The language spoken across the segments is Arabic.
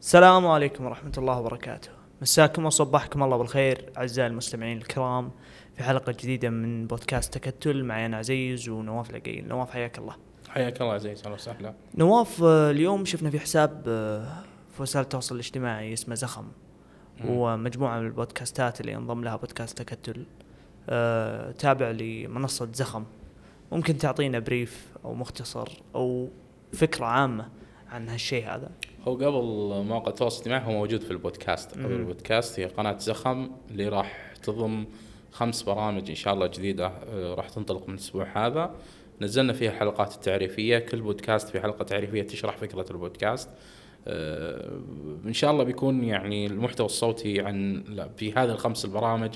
السلام عليكم ورحمة الله وبركاته. مساكم وصبحكم الله بالخير أعزائي المستمعين الكرام في حلقة جديدة من بودكاست تكتل. معي أنا عزيز ونواف العقيل نواف حياك الله. حياك الله عزيز. أهلا وسهلا. نواف آه، اليوم شفنا في حساب آه، في وسائل التواصل الاجتماعي اسمه زخم. ومجموعة من البودكاستات اللي انضم لها بودكاست تكتل. آه، تابع لمنصة زخم. ممكن تعطينا بريف أو مختصر أو فكرة عامة عن هالشيء هذا؟ هو قبل موقع التواصل الاجتماعي هو موجود في البودكاست. قبل. البودكاست هي قناة زخم اللي راح تضم خمس برامج إن شاء الله جديدة آه، راح تنطلق من الأسبوع هذا. نزلنا فيها حلقات التعريفية. كل بودكاست في حلقة تعريفية تشرح فكرة البودكاست. آه، إن شاء الله بيكون يعني المحتوى الصوتي عن في هذه الخمس البرامج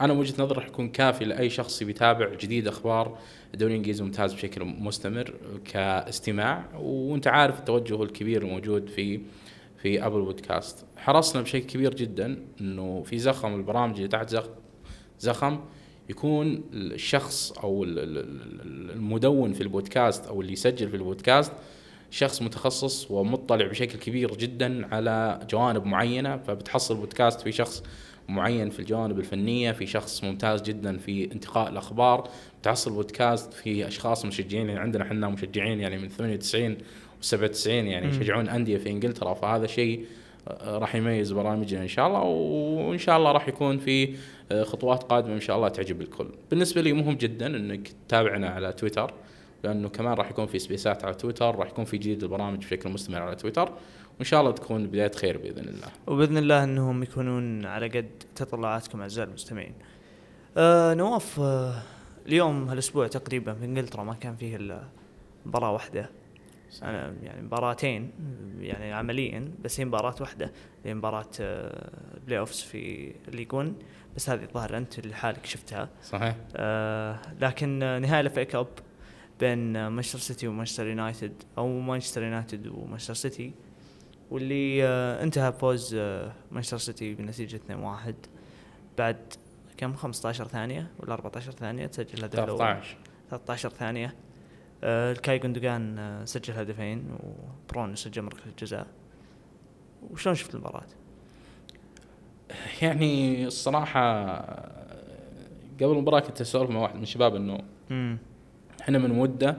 أنا من وجهة نظري راح يكون كافي لأي شخص بيتابع جديد أخبار الدوري الإنجليزي ممتاز بشكل مستمر كاستماع وأنت عارف التوجه الكبير الموجود في في ابل بودكاست حرصنا بشكل كبير جدا إنه في زخم البرامج اللي تحت زخ زخم يكون الشخص أو ال- ال- ال- المدون في البودكاست أو اللي يسجل في البودكاست شخص متخصص ومطلع بشكل كبير جدا على جوانب معينة فبتحصل بودكاست في شخص معين في الجوانب الفنية في شخص ممتاز جدا في انتقاء الأخبار بتحصل بودكاست في أشخاص مشجعين يعني عندنا إحنا مشجعين يعني من 98 و97 يعني. يشجعون أندية في إنجلترا فهذا شيء آه، راح يميز برامجنا إن شاء الله وإن شاء الله راح يكون في آه، خطوات قادمة إن شاء الله تعجب الكل. بالنسبة لي مهم جدا إنك تتابعنا على تويتر لأنه كمان راح يكون في سبيسات على تويتر راح يكون في جديد البرامج بشكل مستمر على تويتر وان شاء الله تكون بداية خير بإذن الله. وبإذن الله إنهم يكونون على قد تطلعاتكم أعزائي المستمعين. آه نواف آه اليوم هالأسبوع تقريبا في إنجلترا ما كان فيه إلا مباراة واحدة أنا يعني مباراتين يعني عمليا بس هي مباراة واحدة هي مباراة آه playoffs في ال League One بس هذه الظاهر أنت لحالك شفتها صحيح؟ آه لكن آه، نهائي ال FA Cup بين آه، مانشستر سيتي ومانشستر يونايتد أو مانشستر يونايتد ومانشستر سيتي واللي آه انتهى بفوز آه مانشستر سيتي بنتيجة 2-1 بعد كم؟ 15 ثانية ولا 14 ثانية تسجل الأول. 13 13 ثانية. آه الكاي جوندوجان سجل هدفين وبرون سجل من ركله الجزاء. وشلون شفت المباراة؟ يعني الصراحة قبل المباراة كنت أسولف مع واحد من الشباب إنه إحنا من مدة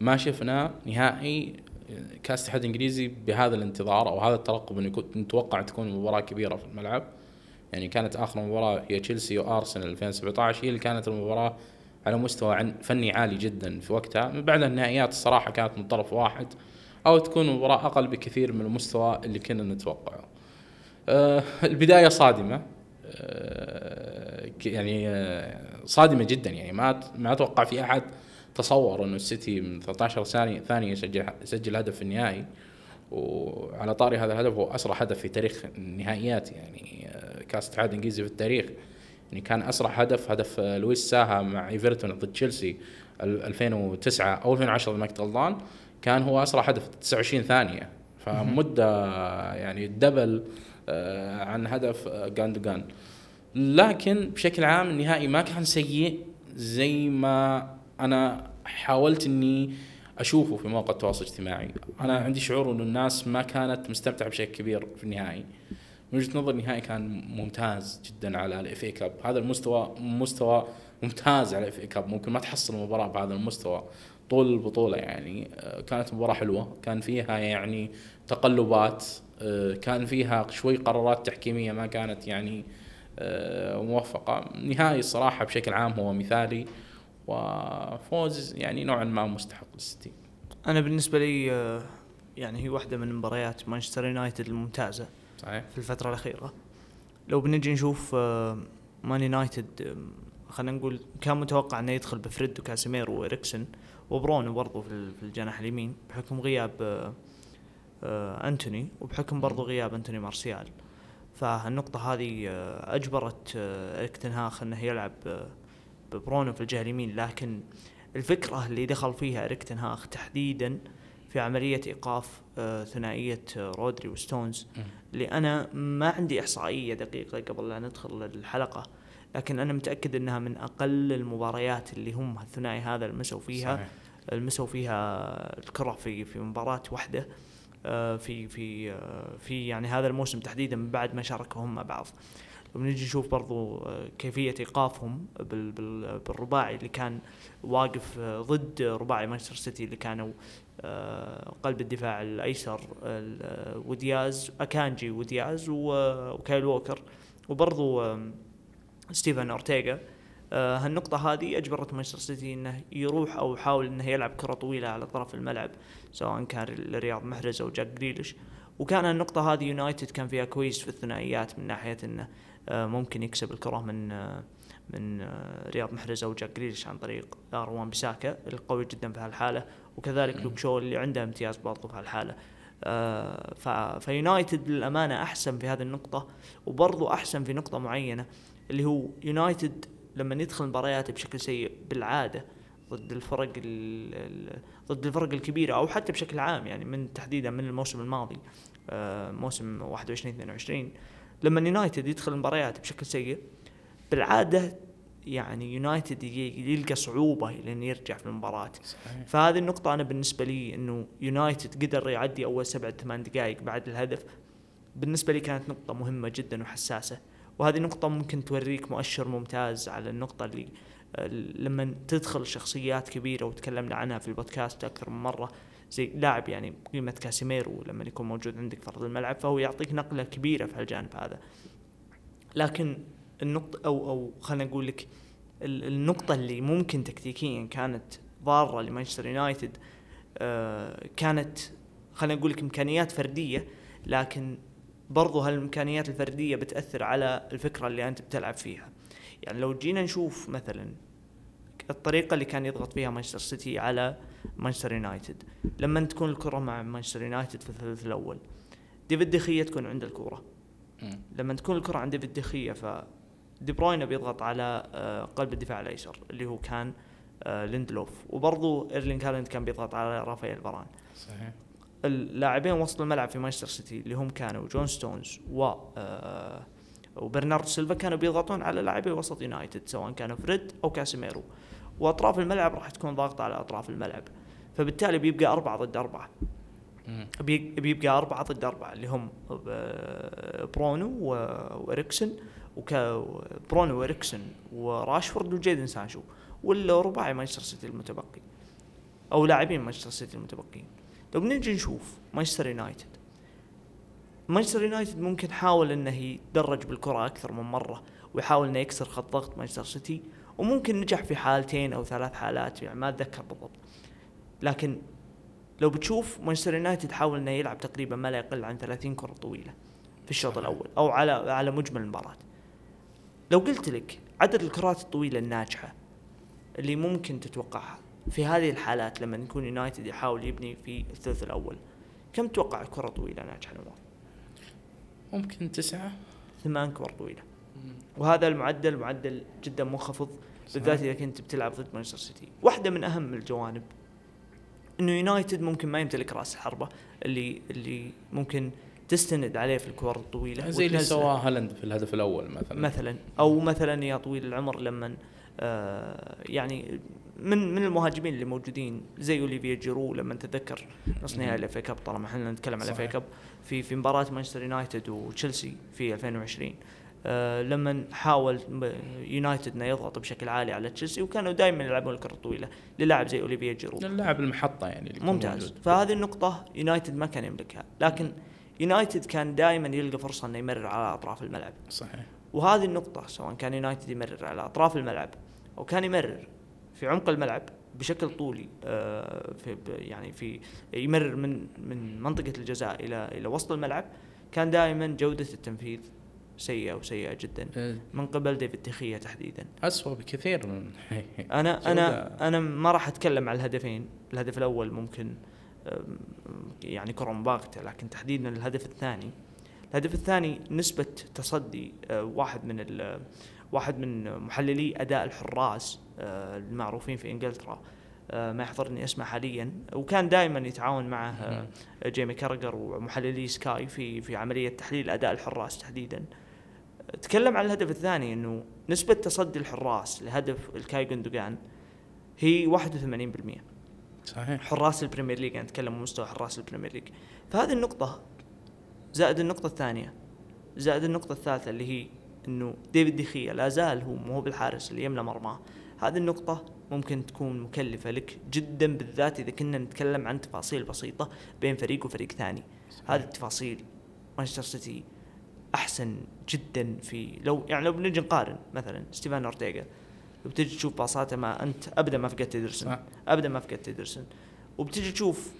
ما شفنا نهائي كاس اتحاد إنجليزي بهذا الانتظار أو هذا الترقب إنه نتوقع تكون مباراة كبيرة في الملعب. يعني كانت آخر مباراة هي تشيلسي وآرسنال 2017 هي اللي كانت المباراة على مستوى عن فني عالي جدا في وقتها. من بعد النهائيات الصراحة كانت من طرف واحد أو تكون مباراة أقل بكثير من المستوى اللي كنا نتوقعه. آه، البداية صادمة. ك- يعني آه، صادمة جدا. يعني ما ما أتوقع في أحد تصور إنه السيتي من 13 ثانية ثانية يسجل يسجل هدف في النهائي. وعلى طاري هذا الهدف هو أسرع هدف في تاريخ النهائيات يعني آه، كأس اتحاد انجليزي في التاريخ. يعني كان أسرع هدف هدف لويس ساها مع إيفرتون ضد تشيلسي ال- 2009 أو 2010 اذا ما كنت غلطان كان هو أسرع هدف 29 ثانية. فمدة يعني الدبل آه، عن هدف آه، جوندوجان. لكن بشكل عام النهائي ما كان سيء زي ما أنا حاولت إني أشوفه في مواقع التواصل الاجتماعي. أنا عندي شعور إنه الناس ما كانت مستمتعة بشكل كبير في النهائي. من وجهة نظري النهائي كان ممتاز جدا على ال FA Cup هذا المستوى مستوى ممتاز على ال FA Cup ممكن ما تحصل مباراه بهذا المستوى. طول البطولة يعني آه، كانت مباراة حلوة. كان فيها يعني تقلبات آه، كان فيها شوي قرارات تحكيمية ما كانت يعني آه، موفقة. نهائي الصراحه بشكل عام هو مثالي. وفوز يعني نوعا ما مستحق للسيتي. أنا بالنسبة لي آه، يعني هي واحدة من مباريات مانشستر يونايتد الممتازة صحيح. في الفترة الأخيرة. لو بنجي نشوف آه، مان يونايتد خلينا نقول كان متوقع إنه يدخل بفريد وكاسيميرو وإريكسن وبرونو برضو في ال- في الجناح اليمين بحكم غياب آه، أنتوني وبحكم برضو غياب أنتوني مارسيال. فالنقطة هذه أجبرت إريك تنهاخ أنه يلعب ببرونو في الجهة اليمين لكن الفكرة اللي دخل فيها إريك تنهاخ تحديدا في عملية إيقاف آه، ثنائية آه، رودري وستونز. اللي أنا ما عندي إحصائية دقيقة قبل لا ندخل الحلقة لكن أنا متأكد أنها من أقل المباريات اللي هم الثنائي هذا المسوا فيها. صحيح. المسوا فيها الكرة في في مباراة واحدة آه، في في في يعني هذا الموسم تحديدا من بعد ما شاركوا هم مع بعض. وبنجي نشوف برضو آه، بال- بال- بالرباعي اللي كان واقف آه، ضد رباعي مانشستر سيتي اللي كانوا آه، قلب الدفاع الأيسر ال- آه، ودياز أكانجي ودياز وكايل ووكر. وبرضو ستيفن أورتيغا آه، هالنقطة هذه أجبرت مانشستر سيتي أنه يروح أو يحاول أنه يلعب كرة طويلة على طرف الملعب سواء كان رياض محرز أو جاك جريليش. وكان النقطة هذه يونايتد كان فيها كويس في الثنائيات من ناحية أنه ممكن يكسب الكرة من آه، من آه، رياض محرز أو جاك جريليش عن طريق آرون وان بيساكا القوي جدا في هالحالة وكذلك لوك شو اللي عنده امتياز برضه في هالحالة. آه، ف- فيونايتد للأمانة أحسن في هذه النقطة وبرضه أحسن في نقطة معينة اللي هو يونايتد لما يدخل مبارياته بشكل سيء بالعادة ضد الفرق ال- ال- ضد الفرق الكبيرة أو حتى بشكل عام يعني من تحديدا من الموسم الماضي آه، موسم 21 22 لما يونايتد يدخل المباريات بشكل سيء بالعادة يعني يونايتد يلقى صعوبة لأن يرجع في المباراة. صحيح. فهذه النقطة أنا بالنسبة لي إنه يونايتد قدر يعدي أول سبعة ثمان دقائق بعد الهدف بالنسبة لي كانت نقطة مهمة جدا وحساسة. وهذه نقطة ممكن توريك مؤشر ممتاز على النقطة اللي آه، لما تدخل شخصيات كبيرة وتكلمنا عنها في البودكاست أكثر من مرة زي لاعب يعني قيمة كاسيميرو لما يكون موجود عندك في أرض الملعب فهو يعطيك نقلة كبيرة في هالجانب هذا. لكن النقطة أو أو خلينا نقول لك ال- النقطة اللي ممكن تكتيكيا كانت ضارة لمانشستر يونايتد آه، كانت خلينا نقول لك إمكانيات فردية لكن برضو هالإمكانيات الفردية بتأثر على الفكرة اللي أنت بتلعب فيها. يعني لو جينا نشوف مثلا الطريقة اللي كان يضغط فيها مانشستر سيتي على مانشستر يونايتد لما تكون الكرة مع مانشستر يونايتد في الثلث الأول ديفيد دخية تكون عنده الكرة. مم. لما تكون الكرة عند ديفيد دخية ف دي بروين بيضغط على آه، قلب الدفاع الأيسر اللي هو كان آه، ليندلوف. وبرضو إيرلينج هالاند كان بيضغط على رافائيل فاران. صحيح. اللاعبين وسط الملعب في مانشستر سيتي اللي هم كانوا جون ستونز و آه، وبرناردو سيلفا كانوا بيضغطون على لاعبي وسط يونايتد سواء كانوا فريد أو كاسيميرو. وأطراف الملعب راح تكون ضاغطة على أطراف الملعب. فبالتالي بيبقى أربعة ضد أربعة. بيبقى أربعة ضد أربعة اللي هم آه، برونو وإريكسن برونو وإريكسن وراشفورد وجيدن سانشو والرباعي مانشستر سيتي المتبقي أو لاعبين مانشستر سيتي المتبقين لو بنجي نشوف مانشستر يونايتد. مانشستر يونايتد ممكن حاول إنه يتدرج بالكرة أكثر من مرة ويحاول إنه يكسر خط ضغط مانشستر سيتي وممكن نجح في حالتين أو ثلاث حالات يعني ما أتذكر بالضبط. لكن لو بتشوف مانشستر يونايتد حاول إنه يلعب تقريبا ما لا يقل عن 30 كرة طويلة في الشوط. الأول أو على على مجمل المباراة. لو قلت لك عدد الكرات الطويلة الناجحة اللي ممكن تتوقعها في هذه الحالات لما يكون يونايتد يحاول يبني في الثلث الأول كم تتوقع كرة طويلة ناجحة نواف؟ ممكن تسعة. ثمان كور طويلة. وهذا المعدل معدل جدا منخفض بالذات. إذا كنت بتلعب ضد مانشستر سيتي واحدة من أهم الجوانب إنه يونايتد ممكن ما يمتلك رأس الحربه اللي اللي ممكن تستند عليه في الكور الطويلة زي اللي. سواه هالاند في الهدف الأول مثلا مثلا أو مثلا يا طويل العمر لما آه يعني من من المهاجمين اللي موجودين زي أوليفييه جيرو لما تتذكر نص نهائي مم. ال FA Cup طالما إحنا نتكلم على ال FA صحيح. Cup في في مباراة مانشستر يونايتد وتشيلسي في 2020 آه لما حاول يونايتد إنه يضغط بشكل عالي على تشيلسي وكانوا دائما يلعبون الكرة الطويلة للاعب زي أوليفييه جيرو اللاعب المحطة يعني اللي ممتاز. موجود. فهذه النقطة يونايتد ما كان يملكها. لكن يونايتد كان دائما يلقى فرصة إنه يمرر على أطراف الملعب. صحيح. وهذه النقطة سواء كان يونايتد يمرر على أطراف الملعب أو كان يمرر في عمق الملعب بشكل طولي آه، في يعني في يمرر من من منطقة الجزاء إلى إلى وسط الملعب كان دائما جودة التنفيذ سيئة وسيئة جدا. آه، من قبل ديفيد دخية تحديدا. أسوأ بكثير من أنا أنا جودة. أنا ما راح أتكلم على الهدفين. الهدف الأول ممكن يعني كرة مباغتة لكن تحديدا الهدف الثاني. الهدف الثاني نسبة تصدي آه، واحد من واحد من محللي أداء الحراس آه، المعروفين في إنجلترا. آه، ما يحضرني اسمه حاليا. وكان دائما يتعاون معه جيمي كاراجر ومحللي سكاي في في عملية تحليل أداء الحراس تحديدا. تكلم عن الهدف الثاني إنه نسبة تصدي الحراس لهدف إلكاي جندوجان هي 81% صحيح. حراس البريمير ليج أنا اتكلم عن مستوى حراس البريمير ليج. فهذه النقطة زائد النقطة الثانية زائد النقطة الثالثة اللي هي إنه ديفيد دخية لا زال هو مو بالحارس اللي يملى مرماه. هذه النقطة ممكن تكون مكلفة لك جدا بالذات إذا كنا نتكلم عن تفاصيل بسيطة بين فريق وفريق ثاني. هذه التفاصيل مانشستر سيتي أحسن جدا في لو يعني لو بنجي نقارن مثلا ستيفان أورتيغا لو بتجي تشوف باصاته ما أنت أبدا ما فقدت إيدرسون صح. أبدا ما فقدت إيدرسون وبتجي تشوف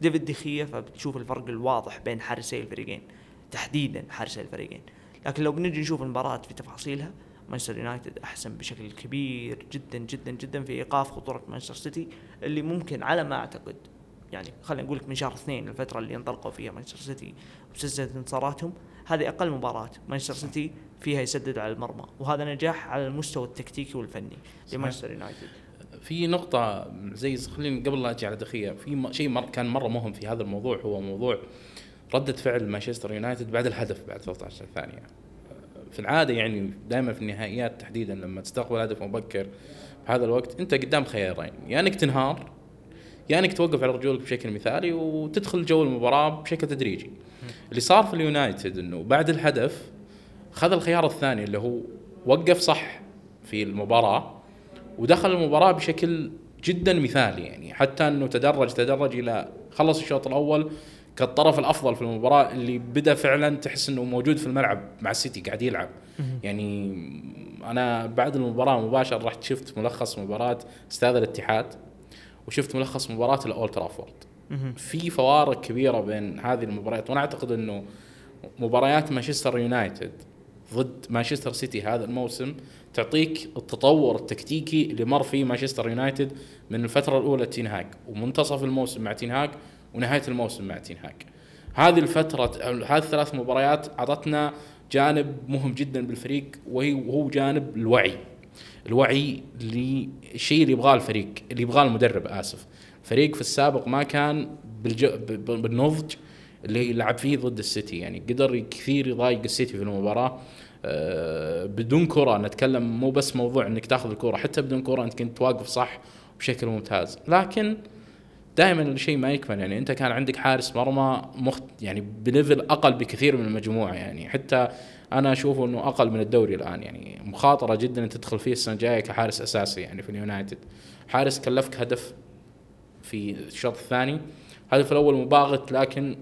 ديفيد دخية فبتشوف الفرق الواضح بين حارسي الفريقين تحديدا حارسي الفريقين لكن لو بنجي نشوف المباراة في تفاصيلها مانشستر يونايتد أحسن بشكل كبير جدا جدا جدا في إيقاف خطورة مانشستر سيتي اللي ممكن على ما أعتقد يعني خلينا نقول لك من شهر اثنين الفترة اللي انطلقوا فيها مانشستر سيتي بسلسله انتصاراتهم هذه أقل مباراة. مانشستر سيتي فيها يسدد على المرمى وهذا نجاح على المستوى التكتيكي والفني لمانشستر يونايتد. في نقطة زي خليني قبل لا أجي على دخية في شيء مر كان مرة مهم في هذا الموضوع هو موضوع ردة فعل مانشستر يونايتد بعد الهدف بعد 13 ثانية. في العادة يعني دائما في النهائيات تحديدا لما تستقبل هدف مبكر بهذا الوقت أنت قدام خيارين يا انك تنهار يا انك توقف على رجولك بشكل مثالي وتدخل جو المباراة بشكل تدريجي. اللي صار في اليونايتد إنه بعد الهدف خذ الخيار الثاني اللي هو وقف صح في المباراة ودخل المباراة بشكل جدا مثالي يعني. حتى إنه تدرج تدرج إلى خلص الشوط الأول كالطرف الأفضل في المباراة اللي بدأ فعلا تحس إنه موجود في الملعب مع السيتي قاعد يلعب. يعني أنا بعد المباراة مباشرة رحت شفت ملخص مباراة أستاذ الاتحاد. وشفت ملخص مباراة الاولد ترافورد. في فوارق كبيرة بين هذه المباريات وأنا أعتقد إنه مباريات مانشستر يونايتد ضد مانشستر سيتي هذا الموسم تعطيك التطور التكتيكي اللي مر فيه مانشستر يونايتد من الفترة الأولى تينهاك ومنتصف الموسم مع تينهاك ونهاية الموسم مع تينهاك هذه الفترة هذه الثلاث مباريات أعطتنا جانب مهم جدا بالفريق وهي وهو جانب الوعي. الوعي للشيء اللي يبغاه الفريق اللي يبغاه المدرب آسف. فريق في السابق ما كان بالنضج اللي لعب فيه ضد السيتي. يعني قدر كثير يضايق السيتي في المباراة. آه، بدون كرة نتكلم مو بس موضوع إنك تاخذ الكرة حتى بدون كرة أنت كنت واقف صح بشكل ممتاز. لكن دائما الشيء ما يكمل. يعني أنت كان عندك حارس مرمى مخت يعني ب level أقل بكثير من المجموعة. يعني حتى أنا أشوفه إنه أقل من الدوري الآن. يعني مخاطرة جدا انت تدخل فيه السنة الجاية كحارس أساسي يعني في اليونايتد. حارس كلفك هدف في الشوط الثاني. الهدف الأول مباغت لكن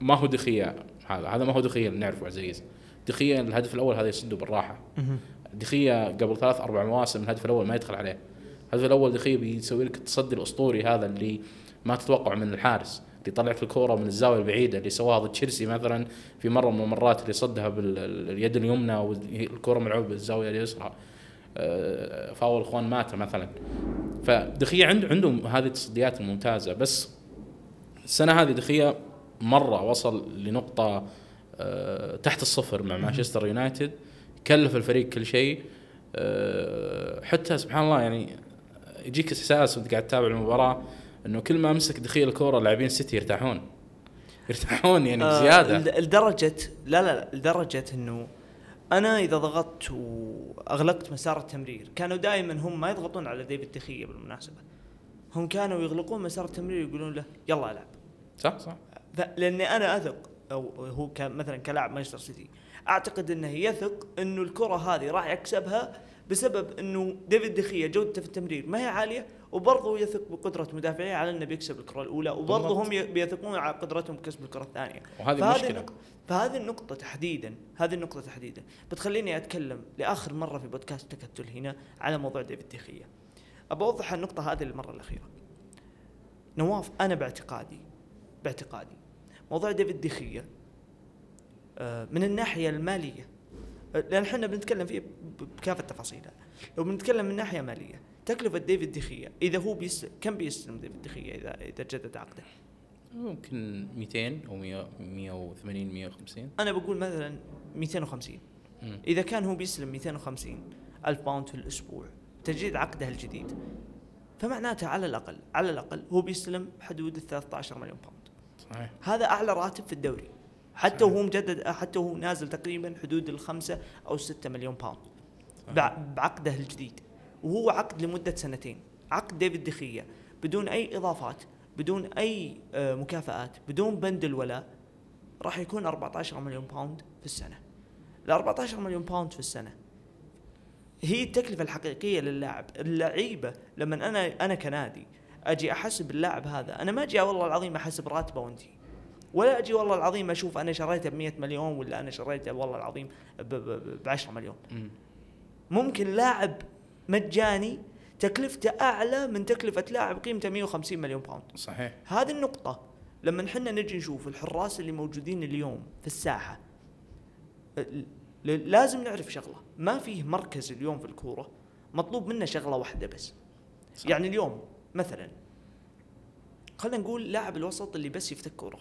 ما هو دخية هذا. هذا ما هو دخية اللي نعرفه عزيز. دخية الهدف الأول هذا يسده بالراحة. دخية قبل ثلاث أربع مواسم الهدف الأول ما يدخل عليه. الهدف الأول دخية بيسوي لك التصدي الأسطوري هذا اللي ما تتوقع من الحارس. اللي طلعت الكورة من الزاوية البعيدة اللي سواها ضد تشيلسي مثلا في مرة من المرات اللي صدها باليد اليمنى والكورة ملعوبة بالزاوية اليسرى. آه، فاول اخوان ماتا مثلا. فدخية عنده عنده هذه التصديات الممتازة. بس السنة هذه دخية مرة وصل لنقطة آه، تحت الصفر مع مانشستر يونايتد. كلف الفريق كل شيء. آه، حتى سبحان الله يعني يجيك إحساس وأنت قاعد تتابع المباراة. إنه كل ما أمسك دخيل الكورة لاعبين السيتي يرتاحون. يرتاحون يعني آه، بزيادة. لد- لدرجه لا لا لا لدرجة إنه أنا إذا ضغطت وأغلقت مسار التمرير كانوا دائما هم ما يضغطون على ديفيد دخيه بالمناسبة. هم كانوا يغلقون مسار التمرير ويقولون له يلا ألعب. صح صح. لأني أنا أثق أو هو مثلا كلاعب مانشستر سيتي أعتقد إنه يثق إنه الكرة هذه راح يكسبها بسبب إنه ديفيد دخيه جودته في التمرير ما هي عالية وبرضه يثق بقدرة مدافعيه على أنه بيكسب الكرة الأولى وبرضه. هم بيثقون على قدرتهم بكسب الكرة الثانية وهذه فهذه مشكلة النقطة فهذه النقطة تحديدا هذه النقطة تحديدا بتخليني أتكلم لآخر مرة في بودكاست تكتل هنا على موضوع ديفيد دخية. ابى أوضح النقطة هذه للمرة الأخيرة. نواف أنا باعتقادي باعتقادي موضوع ديفيد دخية آه، من الناحية المالية آه، لأن إحنا بنتكلم فيه ب- بكافة تفاصيلها. لو بنتكلم من ناحية مالية تكلفة ديفيد دخية إذا هو بيستلم كم بيستلم ديفيد دخية إذا إذا جدد عقده؟ ممكن 200 أو 100 180 150 أنا بقول مثلا 250 مم. إذا كان هو بيستلم 250 ألف pound في الأسبوع تجديد عقده الجديد فمعناته على الأقل على الأقل هو بيستلم حدود ال 13 مليون pound. صحيح. هذا أعلى راتب في الدوري. حتى. وهو مجدد حتى وهو نازل تقريبا حدود الخمسة أو 6 مليون pound. بعقده الجديد. وهو عقد لمدة سنتين. عقد ديفيد دخية بدون أي إضافات بدون أي آه، مكافآت بدون بند الولاء راح يكون 14 مليون pound في السنة. ال 14 مليون pound في السنة هي التكلفة الحقيقية للاعب اللعيبة. لما أنا أنا كنادي أجي أحسب اللاعب هذا أنا ما أجي والله العظيم أحسب راتبه وانتهي ولا أجي والله العظيم أشوف أنا شريته ب 100 مليون ولا أنا شريته والله العظيم ب 10 مليون. مم. ممكن لاعب مجاني تكلفته أعلى من تكلفة لاعب قيمته 150 مليون باوند صحيح. هذه النقطة لما نحن نجي نشوف الحراس اللي موجودين اليوم في ل- لازم نعرف شغلة. ما فيه مركز اليوم في الكورة مطلوب منه شغلة واحدة بس. صح. يعني اليوم مثلا خلينا نقول لاعب الوسط اللي بس يفتك كورة.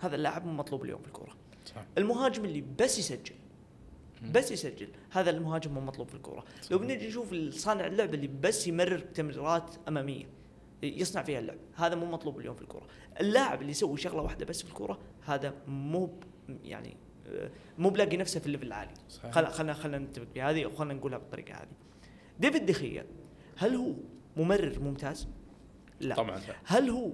هذا اللاعب مطلوب اليوم في الكورة. صح. المهاجم اللي بس يسجل. بس يسجل. هذا المهاجم مو مطلوب في الكورة. لو بنجي نشوف صانع اللعب اللي بس يمرر تمريرات أمامية يصنع فيها اللعب. هذا مو مطلوب اليوم في الكورة. اللاعب اللي يسوي شغلة واحدة بس في الكورة هذا مو يعني آه، مو بلاقي نفسه في ال level العالي. خلينا خلينا خلينا نتفق بهذه وخلينا نقولها بالطريقة هذه. ديفيد دخيا هل هو ممرر ممتاز؟ لا. طبعا لا. هل هو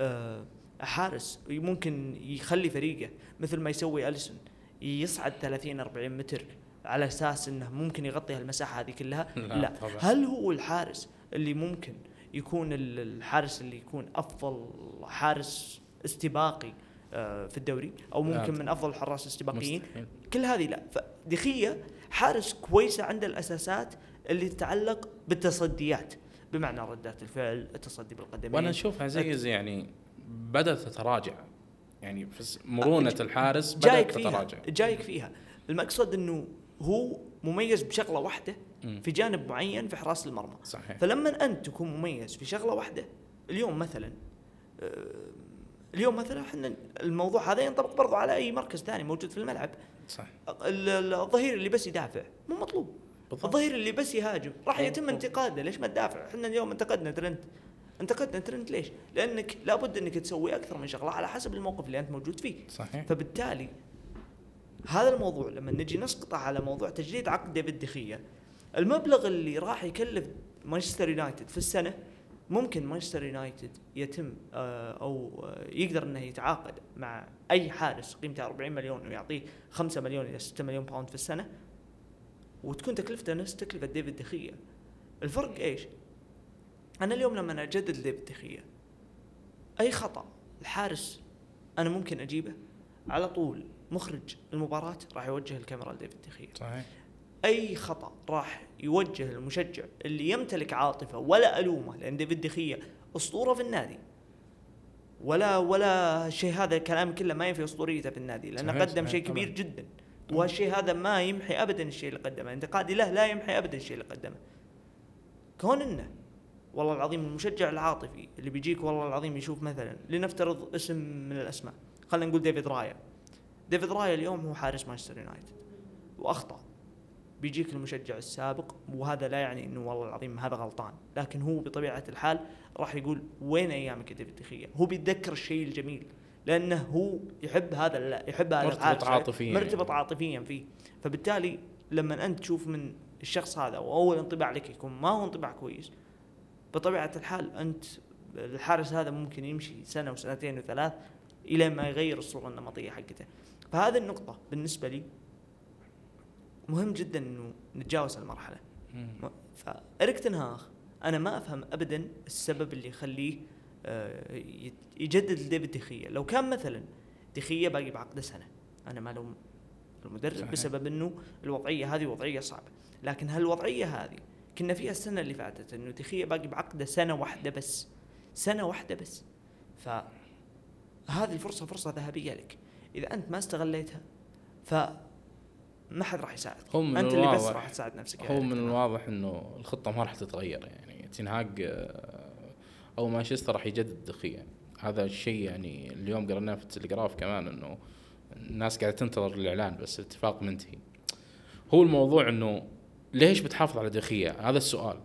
آه حارس ممكن يخلي فريقه مثل ما يسوي أليسون؟ يصعد 30 40 متر على أساس إنه ممكن يغطي هالمساحة هذه كلها؟ لا، لا, طبعاً. هل هو الحارس اللي ممكن يكون ال- الحارس اللي يكون أفضل حارس استباقي آه، في الدوري؟ أو لا، ممكن من أفضل الحراس الاستباقيين. كل هذه لا. فدخية حارس كويسة عنده الأساسات اللي تتعلق بالتصديات بمعنى ردات الفعل التصدي بالقدمين. وأنا أشوفها زي يعني بدأت تتراجع. يعني مرونة الحارس جايك بدات فيها تتراجع. جايك فيها. المقصد إنه هو مميز بشغلة واحدة. في جانب معين في حراسه المرمى. صحيح. فلما أنت تكون مميز في شغلة واحدة اليوم مثلا آه، اليوم مثلا إحنا الموضوع هذا ينطبق برضو على أي مركز ثاني موجود في الملعب. صح ال- ال- الظهير اللي بس يدافع مو مطلوب. بالضبط. الظهير اللي بس يهاجم راح مو يتم. انتقاده. ليش ما تدافع؟ إحنا اليوم انتقدنا ترنت. انتقدنا ترنت ليش؟ لأنك لابد أنك تسوي أكثر من شغلة على حسب الموقف اللي أنت موجود فيه. صحيح. فبالتالي هذا الموضوع لما نجي نسقطه على موضوع تجديد عقد ديفيد دخية المبلغ اللي راح يكلف مانشستر يونايتد في السنة ممكن مانشستر يونايتد يتم آه، أو آه، يقدر إنه يتعاقد مع أي حارس قيمته 40 مليون ويعطيه 5 مليون إلى 6 مليون باوند في السنة وتكون تكلفته نفس تكلفة ديفيد دخية. الفرق إيش؟ أنا اليوم لما أجدد ديفيد دخية أي خطأ الحارس أنا ممكن أجيبه؟ على طول مخرج المباراة راح يوجه الكاميرا لديفيد دخية صحيح. أي خطأ راح يوجه المشجع اللي يمتلك عاطفة ولا ألومه لأن ديفيد دخية أسطورة في النادي. ولا ولا شيء هذا الكلام كله ما ينفي أسطوريته في النادي لأنه قدم شيء كبير طبعاً. جدا. والشيء هذا ما يمحي ابدا الشيء اللي قدمه. انتقادي له لا يمحي ابدا الشيء اللي قدمه. كون إنه والله العظيم المشجع العاطفي اللي بيجيك والله العظيم يشوف مثلا لنفترض اسم من الأسماء. خلينا نقول ديفيد رايا. ديفيد رايا اليوم هو حارس مانشستر يونايتد. وأخطأ. بيجيك المشجع السابق وهذا لا يعني إنه والله العظيم هذا غلطان. لكن هو بطبيعة الحال راح يقول وين أيامك يا ديفيد دخية؟ هو بيتذكر الشيء الجميل. لأنه هو يحب هذا الل- يحب هذا مرتبط. عاطفياً مرتبط يعني. عاطفيا فيه. فبالتالي لما أنت تشوف من الشخص هذا وأول انطباع لك يكون ما هو انطباع كويس بطبيعة الحال أنت الحارس هذا ممكن يمشي سنة وسنتين وثلاث إلى ما يغير الصورة النمطية حقته. فهذه النقطة بالنسبة لي مهم جدا إنه نتجاوز المرحله فإريك تنهاخ أنا ما أفهم ابدا السبب اللي يخليه آه، يجدد لديفيد دخية لو كان مثلا دخية باقي بعقده سنة أنا ما لوم المدرب صحيح. بسبب إنه الوضعية هذه وضعية صعبة. لكن هالوضعية هذه كنا فيها السنة اللي فاتت إنه دخية باقي بعقده سنة واحدة بس سنة واحدة بس. فهذه الفرصه فرصة ذهبية لك. إذا أنت ما استغليتها ف ما حد راح يساعدك. هو من أنت اللي بس راح تساعد نفسك هو من. الواضح إنه الخطة ما راح تتغير يعني. تنهاج آه، أو مانشستر راح يجدد دخيا هذا الشيء يعني اليوم قريناه في التلغراف كمان إنه الناس قاعدة تنتظر الإعلان بس الاتفاق منتهي. هو الموضوع إنه ليش بتحافظ على دخيا هذا السؤال.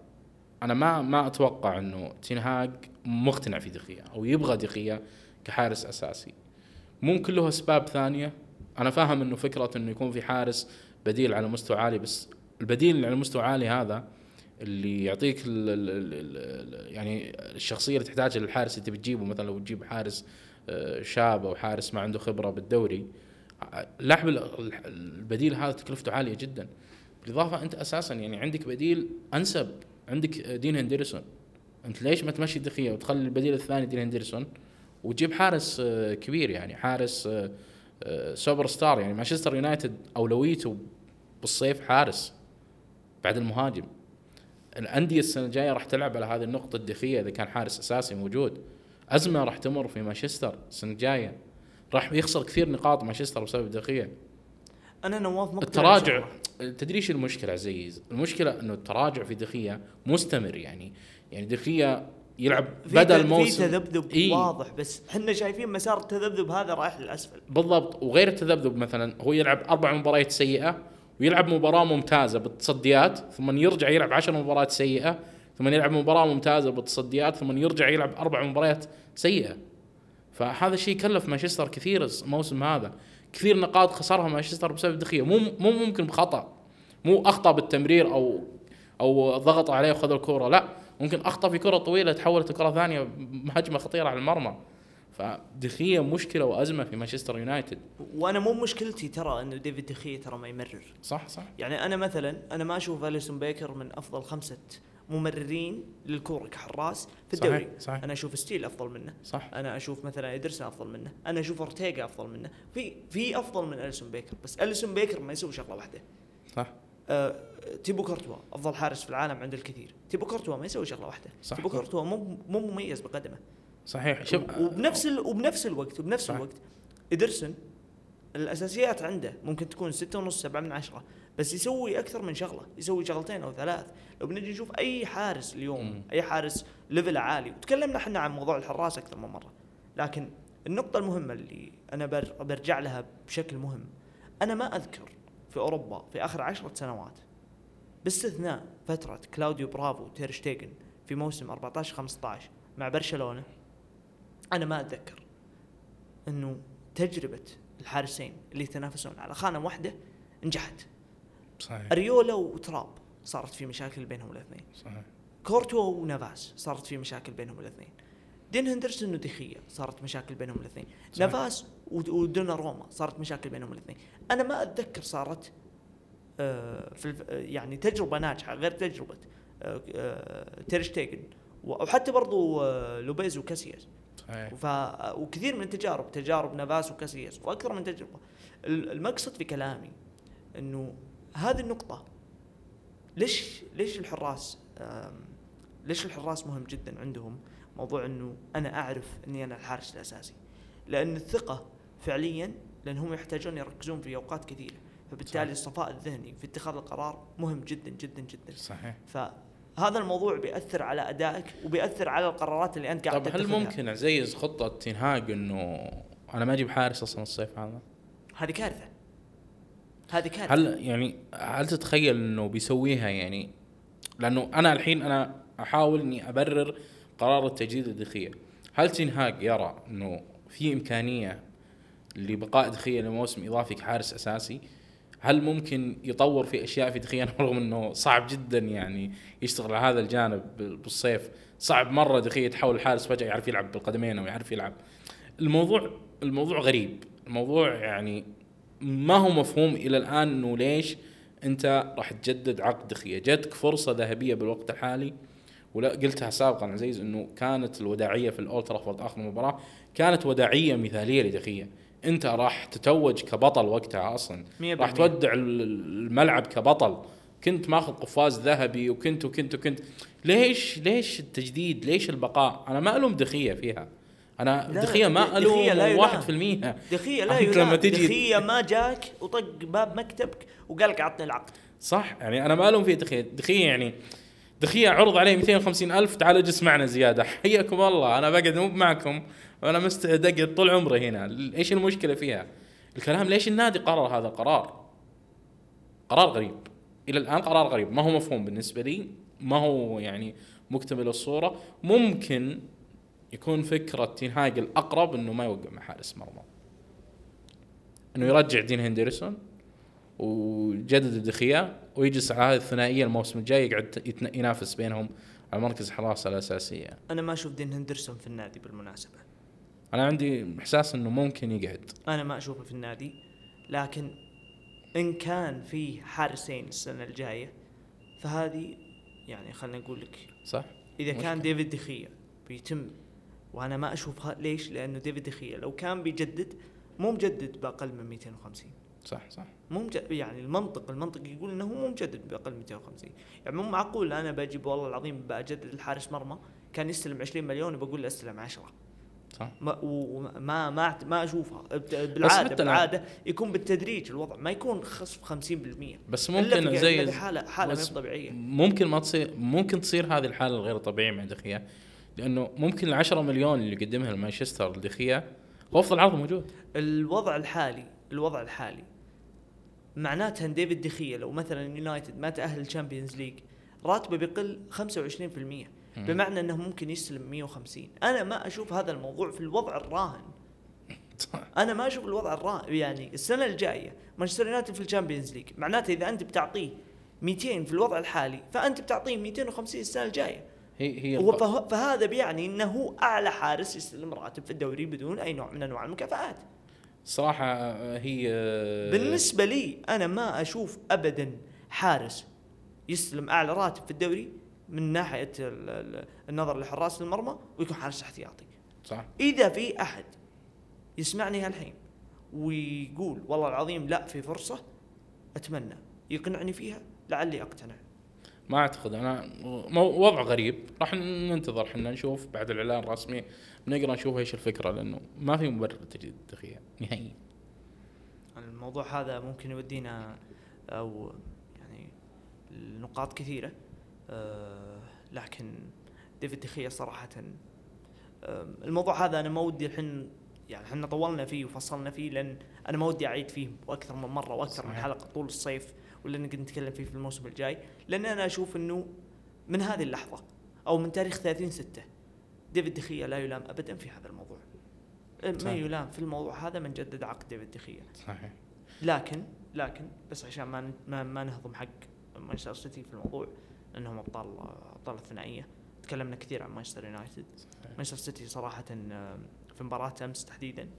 أنا ما ما أتوقع إنه تنهاج مقتنع في دخيا أو يبغى دخيا كحارس أساسي. ممكن له أسباب ثانية. أنا فاهم إنه فكرة إنه يكون في حارس بديل على مستوى عالي بس البديل اللي على مستوى عالي هذا اللي يعطيك ال ال ال يعني الشخصية اللي تحتاجها للحارس اللي تبي تجيبه مثلا لو تجيب حارس آه، شاب أو حارس ما عنده خبرة بالدوري اللاعب ال- البديل هذا تكلفته عالية جدا. بالإضافة أنت أساسا يعني عندك بديل أنسب عندك دين هندرسون. أنت ليش ما تمشي دخيه وتخلي البديل الثاني دين هندرسون؟ وتجيب حارس آه، كبير يعني حارس آه، آه، super star يعني مانشستر يونايتد أولويته بالصيف حارس بعد المهاجم. الأندية السنة الجاية راح تلعب على هذه النقطة الدخية إذا كان حارس أساسي موجود. أزمة راح تمر في مانشستر السنة الجاية. راح يخسر كثير نقاط مانشستر بسبب دخيه أنا نواف مقتنع التراجع. تدري إيش المشكلة عزيز؟ المشكلة إنه التراجع في دخيه مستمر يعني يعني دخيه يلعب بدل ت- في تذبذب إيه. واضح بس إحنا شايفين مسار التذبذب هذا رايح للأسفل بالضبط وغير التذبذب مثلا هو يلعب أربع مباريات سيئة ويلعب مباراة ممتازة بالتصديات ثم يرجع يلعب عشر مباريات سيئة ثم يلعب مباراة ممتازة بالتصديات ثم يرجع يلعب أربع مباريات سيئة فهذا الشيء كلف مانشستر كثير الموسم هذا كثير نقاط خسرها مانشستر بسبب دخية. مو مو ممكن بخطأ. مو أخطأ بالتمرير أو أو ضغط عليه وخذ الكوره لا ممكن أخطأ في كرة طويلة تحولت لكرة ثانية هجمه خطيرة على المرمى. فدخية مشكلة وأزمة في مانشستر يونايتد. وأنا مو مشكلتي ترى إنه ديفيد دخية ترى ما يمرر. صح صح. يعني أنا مثلا أنا ما أشوف أليسون بيكر من أفضل خمسة ممررين للكورة كحراس في صحيح، الدوري. صحيح. أنا أشوف ستيل أفضل منه. صح. أنا أشوف مثلا إدرسون أفضل منه. أنا أشوف اورتيغا أفضل منه. في في أفضل من أليسون بيكر بس أليسون بيكر ما يسوي شغلة واحدة. صح. آه تيبو كورتوا أفضل حارس في العالم عند الكثير. تيبو كورتوا ما يسوي شغلة واحدة. صح. تيبو كورتوا مو مو مميز بقدمه. صحيح. شوف وبنفس ال... وبنفس الوقت وبنفس صح. الوقت إدرسون الأساسيات عنده. ممكن تكون ستة ونص سبعة من عشرة. بس يسوي أكثر من شغلة. يسوي شغلتين أو ثلاث. لو بنجي نشوف أي حارس اليوم مم. أي حارس level عالي. وتكلمنا إحنا عن موضوع الحراس أكثر من مرة. لكن النقطة المهمة اللي أنا بر... برجع لها بشكل مهم. أنا ما أذكر في أوروبا في آخر عشرة سنوات باستثناء فترة كلاوديو برافو وتيرشتيجن في موسم 14 15 مع برشلونة أنا ما أتذكر إنه تجربة الحارسين اللي يتنافسون على خانة واحدة نجحت. صحيح. أريولا وتراب صارت في مشاكل بينهم الاثنين. صحيح. كورتوا ونافاس صارت في مشاكل بينهم الاثنين. دين هندرسون ودخية صارت مشاكل بينهم الاثنين. صحيح. نافاس ود- ودوناروما صارت مشاكل بينهم الاثنين. أنا ما أتذكر صارت آه، في آه، يعني تجربة ناجحة غير تجربة آه، آه، تيرشتيجن وحتى برضو آه، لوبيز وكاسياس. ف وكثير من التجارب تجارب نافاس وكاسياس وأكثر من تجربة. ال- المقصد في كلامي إنه هذه النقطة ليش ليش الحراس ليش الحراس مهم جدا عندهم؟ موضوع إنه أنا أعرف إني أنا الحارس الأساسي. لأن الثقة فعليا لأن هم يحتاجون يركزون في أوقات كثيرة. فبالتالي صح. الصفاء الذهني في اتخاذ القرار مهم جدا جدا جدا. صحيح. فهذا الموضوع بيأثر على أدائك وبيأثر على القرارات اللي أنت قاعد طب هل. ممكن عزيز خطة تنهاج إنه أنا ما أجيب حارس أصلا الصيف هذا؟ هذه كارثة. هذه كارثة. هل يعني هل تتخيل إنه بيسويها يعني؟ لأنه أنا الحين أنا أحاول إني أبرر قرار التجديد الدخية. هل تنهاج يرى إنه في إمكانية لبقاء دخية لموسم إضافي كحارس أساسي؟ هل ممكن يطور في أشياء في دخيه رغم إنه صعب جدا يعني يشتغل على هذا الجانب بال- بالصيف. صعب مرة دخيه يتحول الحارس فجأة يعرف يلعب بالقدمين أو يعرف يلعب. الموضوع الموضوع غريب. الموضوع يعني ما هو مفهوم إلى الآن إنه ليش أنت راح تجدد عقد دخية. جاتك فرصة ذهبية بالوقت الحالي ولا قلتها سابقا عزيز إنه كانت الوداعية في الأولد ترافورد آخر مباراة كانت وداعية مثالية لدخية. انت راح تتوج كبطل وقتها أصلا. راح. تودع ال- الملعب كبطل. كنت ماخذ قفاز ذهبي وكنت وكنت وكنت. ليش ليش التجديد؟ ليش البقاء؟ أنا ما ألوم دخية فيها. أنا دخية ما دخية لا الوم يلام. واحد في المية. دخية لا يلام لما تجي- دخية ما جاك وطق باب مكتبك وقال لك اعطني العقد. صح يعني أنا ما ألوم في دخية. دخية يعني دخيه عرض عليه 250 ألف تعال اجلس معنا زيادة. حياكم الله. أنا بقعد مو معكم وأنا مستعد اقعد طول عمري هنا. إيش المشكلة فيها؟ الكلام ليش النادي قرر هذا؟ القرار قرار غريب. إلى الآن قرار غريب. ما هو مفهوم بالنسبة لي. ما هو يعني مكتمل الصورة. ممكن يكون فكرة تنهاج الاقرب إنه ما يوقع مع حارس مرمى إنه يرجع دين هندرسون وجدد دخيا ويجلس على هذه الثنائية الموسم الجاي يقعد ينافس بينهم على مركز الحراسه الأساسية أنا ما أشوف دين هندرسون في النادي بالمناسبة أنا عندي إحساس إنه ممكن يقعد أنا ما أشوفه في النادي لكن إن كان في حارسين السنة الجاية فهذه يعني خلينا نقول لك صح؟ إذا مشكلة. كان ديفيد دخيا بيتم وأنا ما أشوفها ليش؟ لأنه ديفيد دخيا لو كان بيجدد مو مجدد بأقل من 250 صح صح. مو مج... يعني المنطق المنطق يقول إنه مو مجدد بأقل من 250 يعني مو معقول أنا بجيب والله العظيم بجدد الحارس مرمى كان يستلم 20 مليون وبقول له استلم 10 صح. ما وما ما ما أشوفها. بالعادة بالعادة يكون بالتدريج الوضع. ما يكون خصف 50% بس ممكن زي حالة حالة هي طبيعية. ممكن ما تصير ممكن تصير هذه الحالة الغير طبيعية مع دخيا لأنه ممكن ال 10 مليون اللي قدمها لمانشستر لدخيا هو أفضل عرض موجود. الوضع الحالي الوضع الحالي معناتها إن ديفيد دخيا لو مثلا يونايتد ما تأهل الشامبيونز ليج راتبه بيقل 25% بمعنى إنه ممكن يستلم 150 أنا ما أشوف هذا الموضوع في الوضع الراهن. أنا ما أشوف الوضع الراهن. يعني السنة الجاية مانشستر يونايتد في الشامبيونز ليج معناته إذا أنت بتعطيه 200 في الوضع الحالي فأنت بتعطيه 250 السنة الجاية. هي هي فهذا بيعني إنه هو أعلى حارس يستلم راتب في الدوري بدون أي نوع من أنواع المكافآت. صراحة آه، هي آه، بالنسبة لي أنا ما أشوف ابدا حارس يستلم أعلى راتب في الدوري من ناحية ال- ال- النظر لحراس المرمى ويكون حارس احتياطي. صح. إذا في أحد يسمعني هالحين ويقول والله العظيم لا في فرصة أتمنى يقنعني فيها لعلي أقتنع. ما أعتقد أنا وضع غريب. راح ننتظر إحنا نشوف بعد الإعلان الرسمي بنقرا نشوف إيش الفكرة لأنه ما في مبرر تجديد الدخيا نهائيا الموضوع هذا ممكن يودينا أو يعني نقاط كثيرة آه، لكن ديفيد دخيا صراحة آه، الموضوع هذا أنا ما ودي الحين يعني إحنا طولنا فيه وفصلنا فيه لأن أنا ما ودي أعيد فيه أكثر من مرة وأكثر من. حلقة طول الصيف ولا نقدر نتكلم فيه في الموسم الجاي لأن أنا أشوف إنه من هذه اللحظة أو من تاريخ 30 6 ديفيد دخيا لا يلام ابدا في هذا الموضوع. ما صحيح. يلام في الموضوع هذا من جدد عقد ديفيد دخيا صحيح. لكن لكن بس عشان ما ما, ما نهضم حق مانشستر سيتي في الموضوع إنهم أبطال أبطال الثنائية. تكلمنا كثير عن مانشستر يونايتد. مانشستر سيتي صراحة في مباراة أمس تحديدا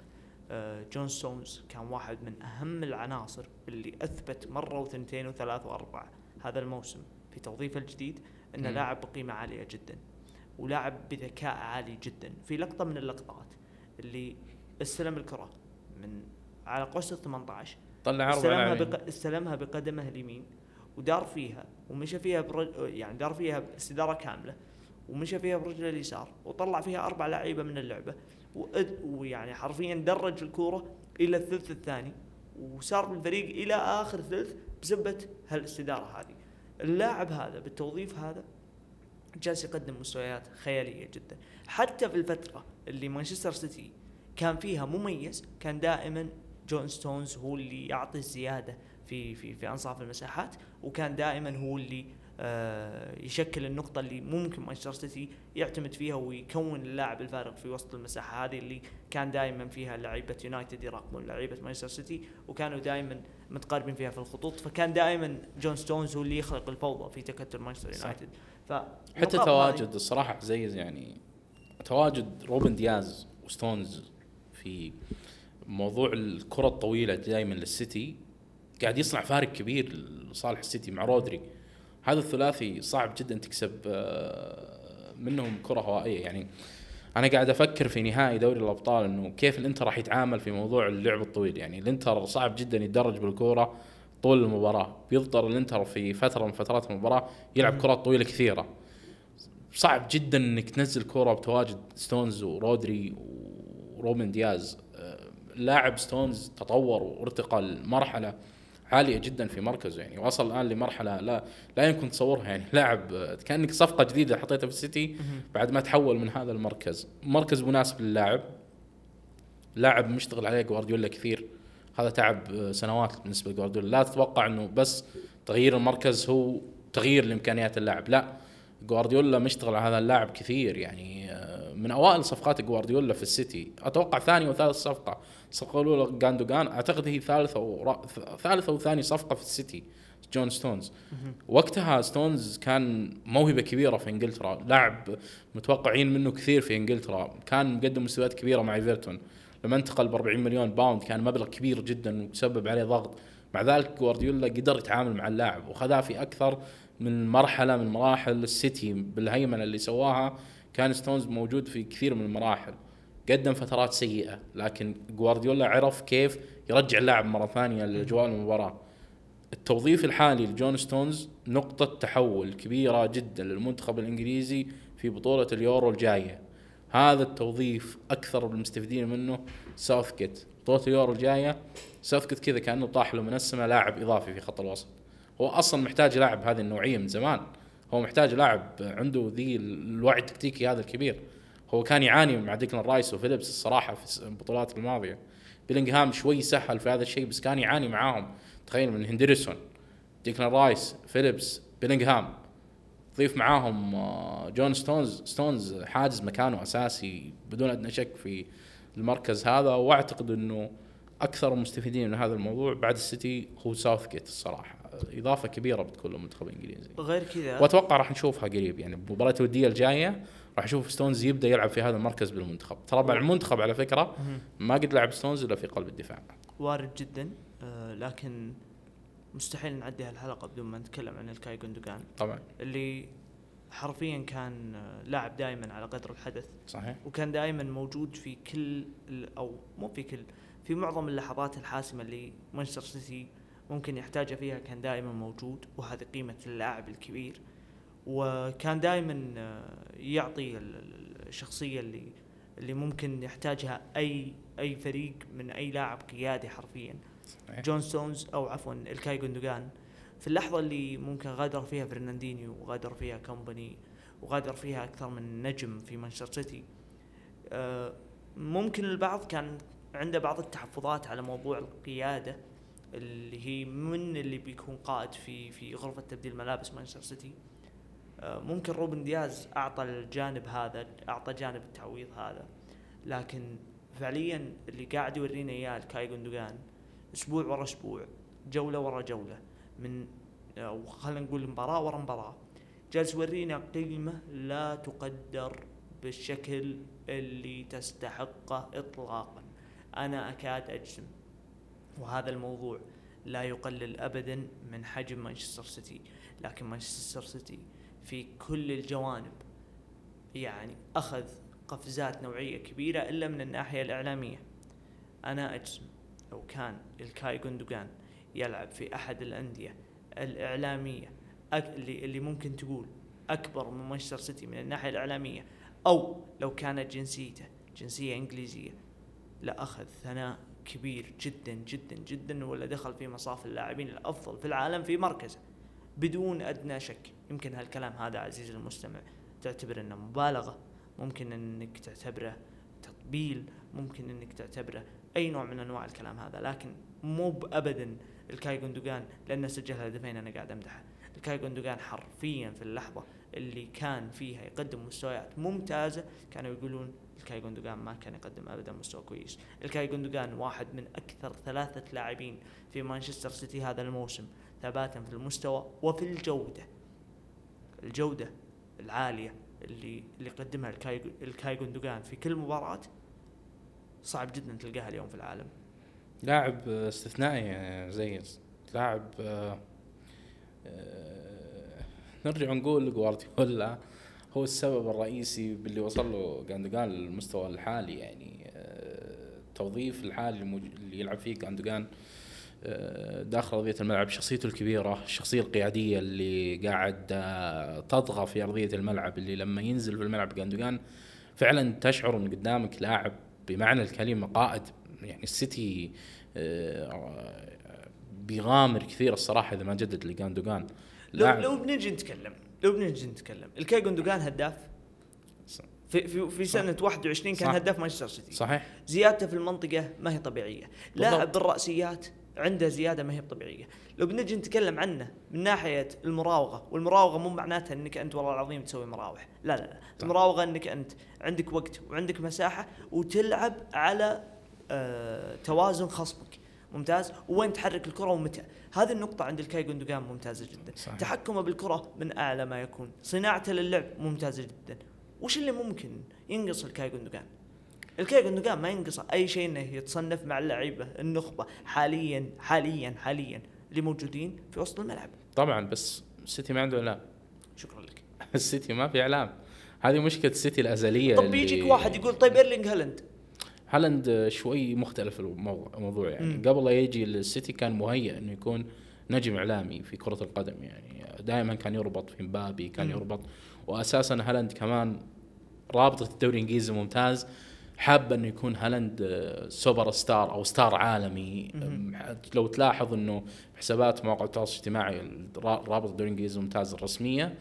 آه، جون ستونز كان واحد من أهم العناصر اللي أثبت مرة وثنتين وثلاث واربعه هذا الموسم في توظيفه الجديد انه. لاعب بقيمة عالية جدا. ولاعب بذكاء عالي جدا. في لقطة من اللقطات اللي استلم الكرة من على قوس ال 18 طلع عرض استلمها بق... استلمها بقدمه اليمين ودار فيها ومشى فيها برج... يعني دار فيها استدارة كاملة ومشى فيها برجله اليسار وطلع فيها أربع لعيبة من اللعبة وأد... ويعني حرفيا درج الكورة إلى الثلث الثاني وسار بالفريق إلى آخر ثلث بسبة هالاستدارة هذه. اللاعب هذا بالتوظيف هذا جالس يقدم مستويات خيالية جدا. حتى في الفترة اللي مانشستر سيتي كان فيها مميز كان دائما جون ستونز هو اللي يعطي الزيادة في في في أنصاف المساحات وكان دائما هو اللي آه يشكل النقطة اللي ممكن مانشستر سيتي يعتمد فيها ويكون اللاعب الفارق في وسط المساحة. هذه اللي كان دائما فيها لعيبة يونايتد يراقبون لعيبة مانشستر سيتي وكانوا دائما متقاربين فيها في الخطوط. فكان دائما جون ستونز هو اللي يخلق الفوضى في تكتل مانشستر. يونايتد. حتى تواجد الصراحة زي يعني تواجد روبن دياز وستونز في موضوع الكرة الطويلة دائما للسيتي. قاعد يصنع فارق كبير لصالح السيتي مع رودري. هذا الثلاثي صعب جدا تكسب آه، منهم كرة هوائية. يعني أنا قاعد أفكر في نهائي دوري الأبطال إنه كيف الإنتر راح يتعامل في موضوع اللعب الطويل. يعني الإنتر صعب جدا يتدرج بالكورة. طول المباراة بيضطر الانتر في فترة من فترات المباراة يلعب كرات طويلة كثيرة. صعب جدا إنك تنزل كوره بتواجد ستونز ورودري وروبن دياز. آه، لاعب ستونز تطور وارتقى لمرحلة عالية جدا في مركزه يعني وصل الآن لمرحلة لا لا يمكن تصورها يعني لاعب آه، كأنك صفقة جديدة حطيتها في السيتي بعد ما تحول من هذا المركز. مركز مناسب للاعب. لاعب مشتغل عليه جوارديولا كثير. هذا تعب آه، سنوات بالنسبة لجوارديولا. لا تتوقع إنه بس تغيير المركز هو تغيير لإمكانيات اللاعب. لا جوارديولا مشتغل على هذا اللاعب كثير يعني آه، من أوائل صفقات جوارديولا في السيتي. أتوقع ثاني وثالث صفقة صفقة الأولى جاندوجان. أعتقد هي ثالثة أو ثالثة وثاني صفقة في السيتي جون ستونز. وقتها ستونز كان موهبة كبيرة في إنجلترا. لاعب متوقعين منه كثير في إنجلترا. كان مقدم مستويات كبيرة مع إيفرتون. لما انتقل ب 40 مليون pound كان مبلغ كبير جدا وسبب عليه ضغط. مع ذلك جوارديولا قدر يتعامل مع اللاعب وخذاه في أكثر من مرحلة من مراحل السيتي بالهيمنة اللي سواها. كان ستونز موجود في كثير من المراحل. قدم فترات سيئة لكن جوارديولا عرف كيف يرجع اللاعب مرة ثانية لاجواء المباراة. التوظيف الحالي لجون ستونز نقطة تحول كبيرة جدا للمنتخب الإنجليزي في بطولة اليورو الجاية. هذا التوظيف أكثر المستفيدين منه ساوث كيت بطولة اليورو الجاية ساوث جيت كذا كأنه طاح له من السماء لاعب إضافي في خط الوسط. هو أصلا محتاج لاعب هذه النوعية من زمان. هو محتاج لاعب عنده ذي الوعي التكتيكي هذا الكبير. هو كان يعاني مع ديكلان رايس وفيليبس الصراحة في البطولات الماضية. بيلينغهام شوي سهل في هذا الشيء بس كان يعاني معاهم. تخيل من هندرسون ديكلان رايس فيليبس بيلينغهام. ضيف معاهم آه، جون ستونز ستونز حاجز مكانه أساسي بدون أدنى شك في المركز هذا وأعتقد إنه أكثر المستفيدين من هذا الموضوع بعد السيتي هو ساوث جيت الصراحة. إضافة كبيرة بتكون للمنتخب الانجليزي غير كذا. وأتوقع راح نشوفها قريب يعني المباراه الودية الجاية راح نشوف ستونز يبدأ يلعب في هذا المركز بالمنتخب. ترى مع المنتخب على فكرة ما قد لعب ستونز إلا في قلب الدفاع. وارد جدا آه لكن مستحيل نعدي هالحلقة بدون ما نتكلم عن الكاي جوندوجان. طبعا. اللي حرفيا كان لاعب دائما على قدر الحدث. صحيح. وكان دائما موجود في كل أو مو في كل في معظم اللحظات الحاسمة اللي مانشستر سيتي ممكن يحتاجها فيها كان دائما موجود وهذه قيمة اللاعب الكبير. وكان دائما يعطي الشخصية اللي اللي ممكن يحتاجها أي أي فريق من أي لاعب قيادي حرفيا. جون ستونز أو عفوا الكاي جوندوجان في اللحظة اللي ممكن غادر فيها فرناندينيو وغادر فيها كومباني وغادر فيها أكثر من نجم في مانشستر سيتي آه، ممكن البعض كان عنده بعض التحفظات على موضوع القيادة اللي هي من اللي بيكون قائد في في غرفة تبديل ملابس مانشستر سيتي. آه، ممكن روبن دياز أعطى الجانب هذا أعطى جانب التعويض هذا. لكن فعليا اللي قاعد يورينا إياه الكاي جوندوجان أسبوع ورا أسبوع جولة ورا جولة من أو خلينا نقول مباراة ورا مباراة. جالس يورينا قيمه لا تقدر بالشكل اللي تستحقه اطلاقا. أنا أكاد أجزم. وهذا الموضوع لا يقلل ابدا من حجم مانشستر سيتي. لكن مانشستر سيتي في كل الجوانب يعني أخذ قفزات نوعية كبيرة إلا من الناحية الإعلامية. أنا أجزم. لو كان الكاي جوندوجان يلعب في أحد الأندية الإعلامية اللي اللي ممكن تقول أكبر من مانشستر سيتي من الناحية الإعلامية أو لو كانت جنسيته جنسية إنجليزية لأخذ ثناء كبير جدا جدا جدا ولأدخل في مصاف اللاعبين الأفضل في العالم في مركزه بدون أدنى شك. يمكن هالكلام هذا عزيزي المستمع تعتبر إنه مبالغة. ممكن إنك تعتبره تطبيل ممكن إنك تعتبره أي نوع من أنواع الكلام هذا لكن مو ابدا الكاي جوندوجان لأنه سجل هدفين أنا قاعد أمدحه. الكاي جوندوجان حرفيا في اللحظة اللي كان فيها يقدم مستويات ممتازة كانوا يقولون الكاي جوندوجان ما كان يقدم ابدا مستوى كويس. الكاي جوندوجان واحد من أكثر ثلاثة لاعبين في مانشستر سيتي هذا الموسم ثباتا في المستوى وفي الجودة. الجودة العالية اللي اللي يقدمها الكاي الكاي جوندوجان في كل مباراة صعب جدا تلقاها اليوم في العالم. لاعب استثنائي زي لاعب آه، آه، نرجع نقول جوارديولا هو السبب الرئيسي باللي وصل له جاندوجان للمستوى الحالي يعني آه، التوظيف الحالي اللي يلعب فيه جاندوجان داخل أرضية الملعب شخصيته الكبيرة الشخصية القيادية اللي قاعد تطغى في أرضية الملعب اللي لما ينزل في الملعب جاندوجان فعلا تشعر إن قدامك لاعب بمعنى الكلمة قائد يعني السيتي آه، بيغامر كثير الصراحة إذا ما جدد لجاندوجان. لو لو بنجي نتكلم لو بنجي نتكلم الكاي جوندوجان هداف؟ في في في سنة صح. 21 كان صح. هداف مانشستر سيتي. صحيح. زيادته في المنطقة ما هي طبيعية. لاعب بالرأسيات عنده زيادة ما هي طبيعيه لو بنجي نتكلم عنه من ناحية المراوغة والمراوغة مو معناتها إنك أنت والله العظيم تسوي مراوح. لا لا لا. المراوغة إنك أنت عندك وقت وعندك مساحة وتلعب على آه توازن خصمك. ممتاز؟ وين تحرك الكرة ومتى؟ هذه النقطة عند الكاي جوندوجان ممتازة جدا. صحيح. تحكمه بالكرة من أعلى ما يكون. صناعته للعب ممتازة جدا. وش اللي ممكن ينقص الكاي جوندوجان الكاي جوندوجان ما ينقص أي شيء إنه يتصنف مع اللعيبة النخبة. حاليا حاليا حاليا اللي موجودين في وسط الملعب. طبعا بس السيتي ما عنده إعلام. شكرا لك. السيتي ما في إعلام. هذه مشكلة السيتي الأزلية طب اللي- بيجيك واحد يقول طيب إيرلينج هالاند. هالاند شوي مختلف الموضوع يعني. مم. قبل لا يجي السيتي كان مهيئ إنه يكون نجم إعلامي في كرة القدم يعني. دائما كان يربط في مبابي كان مم. يربط. واساسا هالاند كمان رابطة الدوري الإنجليزي ممتاز. حابة إنه يكون هالاند آه، سوبر ستار أو star عالمي. لو تلاحظ إنه حسابات مواقع التواصل الاجتماعي رابطه الدوري الانجليزي الممتاز الرسمية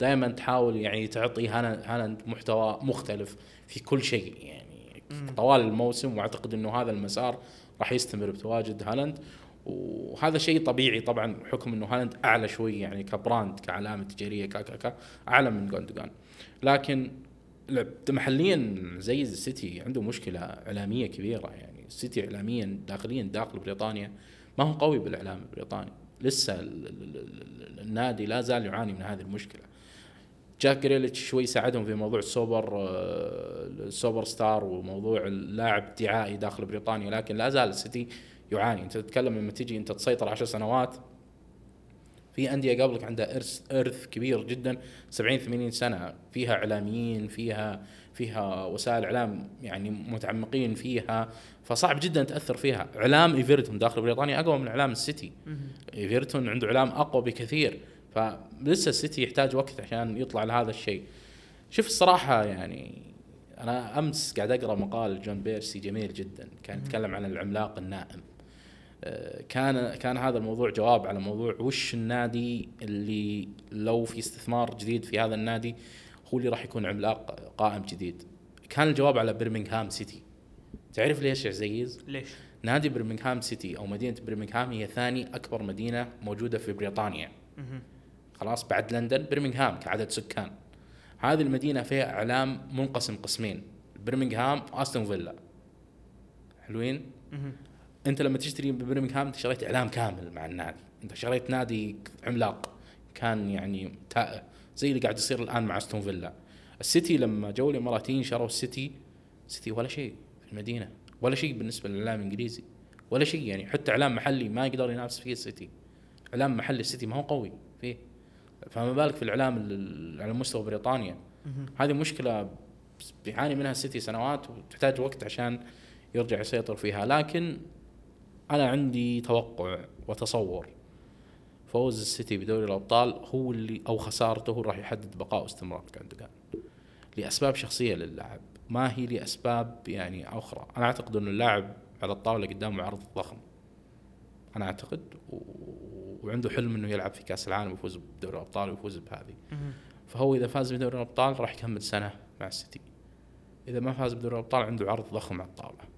دائما تحاول يعني تعطي هالاند محتوى مختلف في كل شيء يعني. طوال الموسم وأعتقد إنه هذا المسار راح يستمر بتواجد هالاند. وهذا شيء طبيعي طبعا بحكم إنه هالاند أعلى شوي يعني ك brand كعلامة تجارية كا كا كا أعلى من جوندوجان. لكن محليا زي السيتي عنده مشكلة إعلامية كبيرة يعني. السيتي اعلاميا داخليا داخل بريطانيا ما هو قوي بالإعلام البريطاني. لسه ال- ال- ال- ال- النادي لا زال يعاني من هذه المشكلة. جاك جريليتش شوي ساعدهم في موضوع السوبر آه، ال super star وموضوع اللاعب دعائي داخل بريطانيا لكن لا زال السيتي يعاني. أنت تتكلم لما تيجي أنت تسيطر عشر سنوات في أندية قبلك عندها ارث إرث كبير جدا 70 80 سنة. فيها إعلاميين فيها فيها وسائل إعلام يعني متعمقين فيها. فصعب جدا تأثر فيها. إعلام ايفرتون داخل بريطانيا أقوى من إعلام السيتي. ايفرتون عنده إعلام أقوى بكثير. فلسه السيتي يحتاج وقت عشان يطلع لهذا الشيء. شوف الصراحة يعني أنا أمس قاعد أقرأ مقال جون بيرسي جميل جدا. كان يتكلم عن العملاق النائم. كان كان هذا الموضوع جواب على موضوع وش النادي اللي لو في استثمار جديد في هذا النادي هو اللي راح يكون عملاق قائم جديد. كان الجواب على برمنغهام سيتي. تعرف ليش يا عزيز؟ ليش؟ نادي برمنغهام سيتي أو مدينة برمنغهام هي ثاني أكبر مدينة موجودة في بريطانيا. خلاص بعد لندن برمنغهام كعدد سكان. هذه المدينة فيها إعلام منقسم قسمين برمنغهام وأستون فيلا. حلوين. انت لما تشتري ببرمنغهام انت شريت اعلام كامل مع النادي. انت شريت نادي عملاق. كان يعني تائه. زي اللي قاعد يصير الآن مع أستون فيلا. السيتي لما جو الإماراتيين شروا السيتي سيتي ولا شيء في المدينة. ولا شيء بالنسبة للإعلام الإنجليزي. ولا شيء يعني. حتى إعلام محلي ما يقدر ينافس فيه السيتي. إعلام محلي السيتي ما هو قوي فيه. فما بالك في الإعلام ال- على مستوى بريطانيا. هذه مشكلة بيعاني منها السيتي سنوات وتحتاج وقت عشان يرجع يسيطر فيها. لكن أنا عندي توقع وتصور. فوز السيتي بدوري الأبطال هو اللي أو خسارته هو راح يحدد بقاء واستمرار جوندوجان لأسباب شخصية للاعب ما هي لأسباب يعني أخرى. أنا أعتقد إنه اللاعب على الطاولة قدامه عرض ضخم. أنا أعتقد و... وعنده حلم إنه يلعب في كأس العالم ويفوز بدوري الأبطال ويفوز بهذه. فهو إذا فاز بدوري الأبطال راح يكمل سنة مع السيتي. إذا ما فاز بدوري الأبطال عنده عرض ضخم على الطاولة.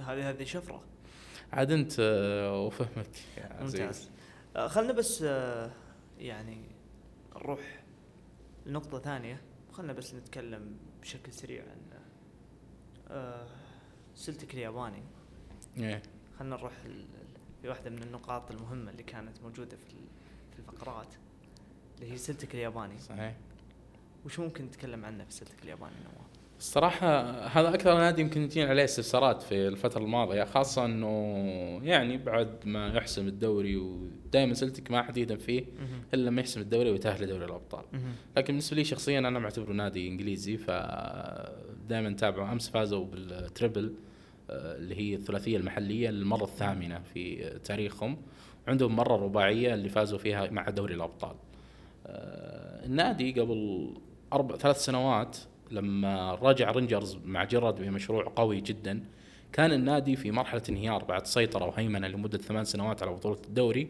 هذه هذه شفرة. عاد انت آه، وفهمك يا ممتاز. آه، خلنا بس آه، يعني نروح لنقطة ثانية. خلنا بس نتكلم بشكل سريع عن سلتك الياباني. إيه. خلنا نروح في واحدة من النقاط المهمة اللي كانت موجودة في في الفقرات اللي هي سلتك الياباني. صحيح. وش ممكن نتكلم عنه في سلتك الياباني نواف؟ الصراحة هذا أكثر نادي يمكن يجينا عليه استفسارات في الفترة الماضية خاصة أنه يعني بعد ما يحسم الدوري ودائما سلتك ما حد يهتم فيه إلا لما يحسم الدوري ويتأهل لدوري الأبطال. لكن بالنسبة لي شخصيا أنا معتبره نادي إنجليزي فدائما تابعه أمس فازوا بالتريبل آه، اللي هي الثلاثية المحلية للمرة الثامنة في تاريخهم. عندهم مرة رباعية اللي فازوا فيها مع دوري الأبطال. آه، النادي قبل أربع ثلاث سنوات لما رجع رينجرز مع جيرارد بمشروع قوي جدا كان النادي في مرحلة انهيار بعد سيطرة وهيمنة لمدة ثمان سنوات على بطولة الدوري.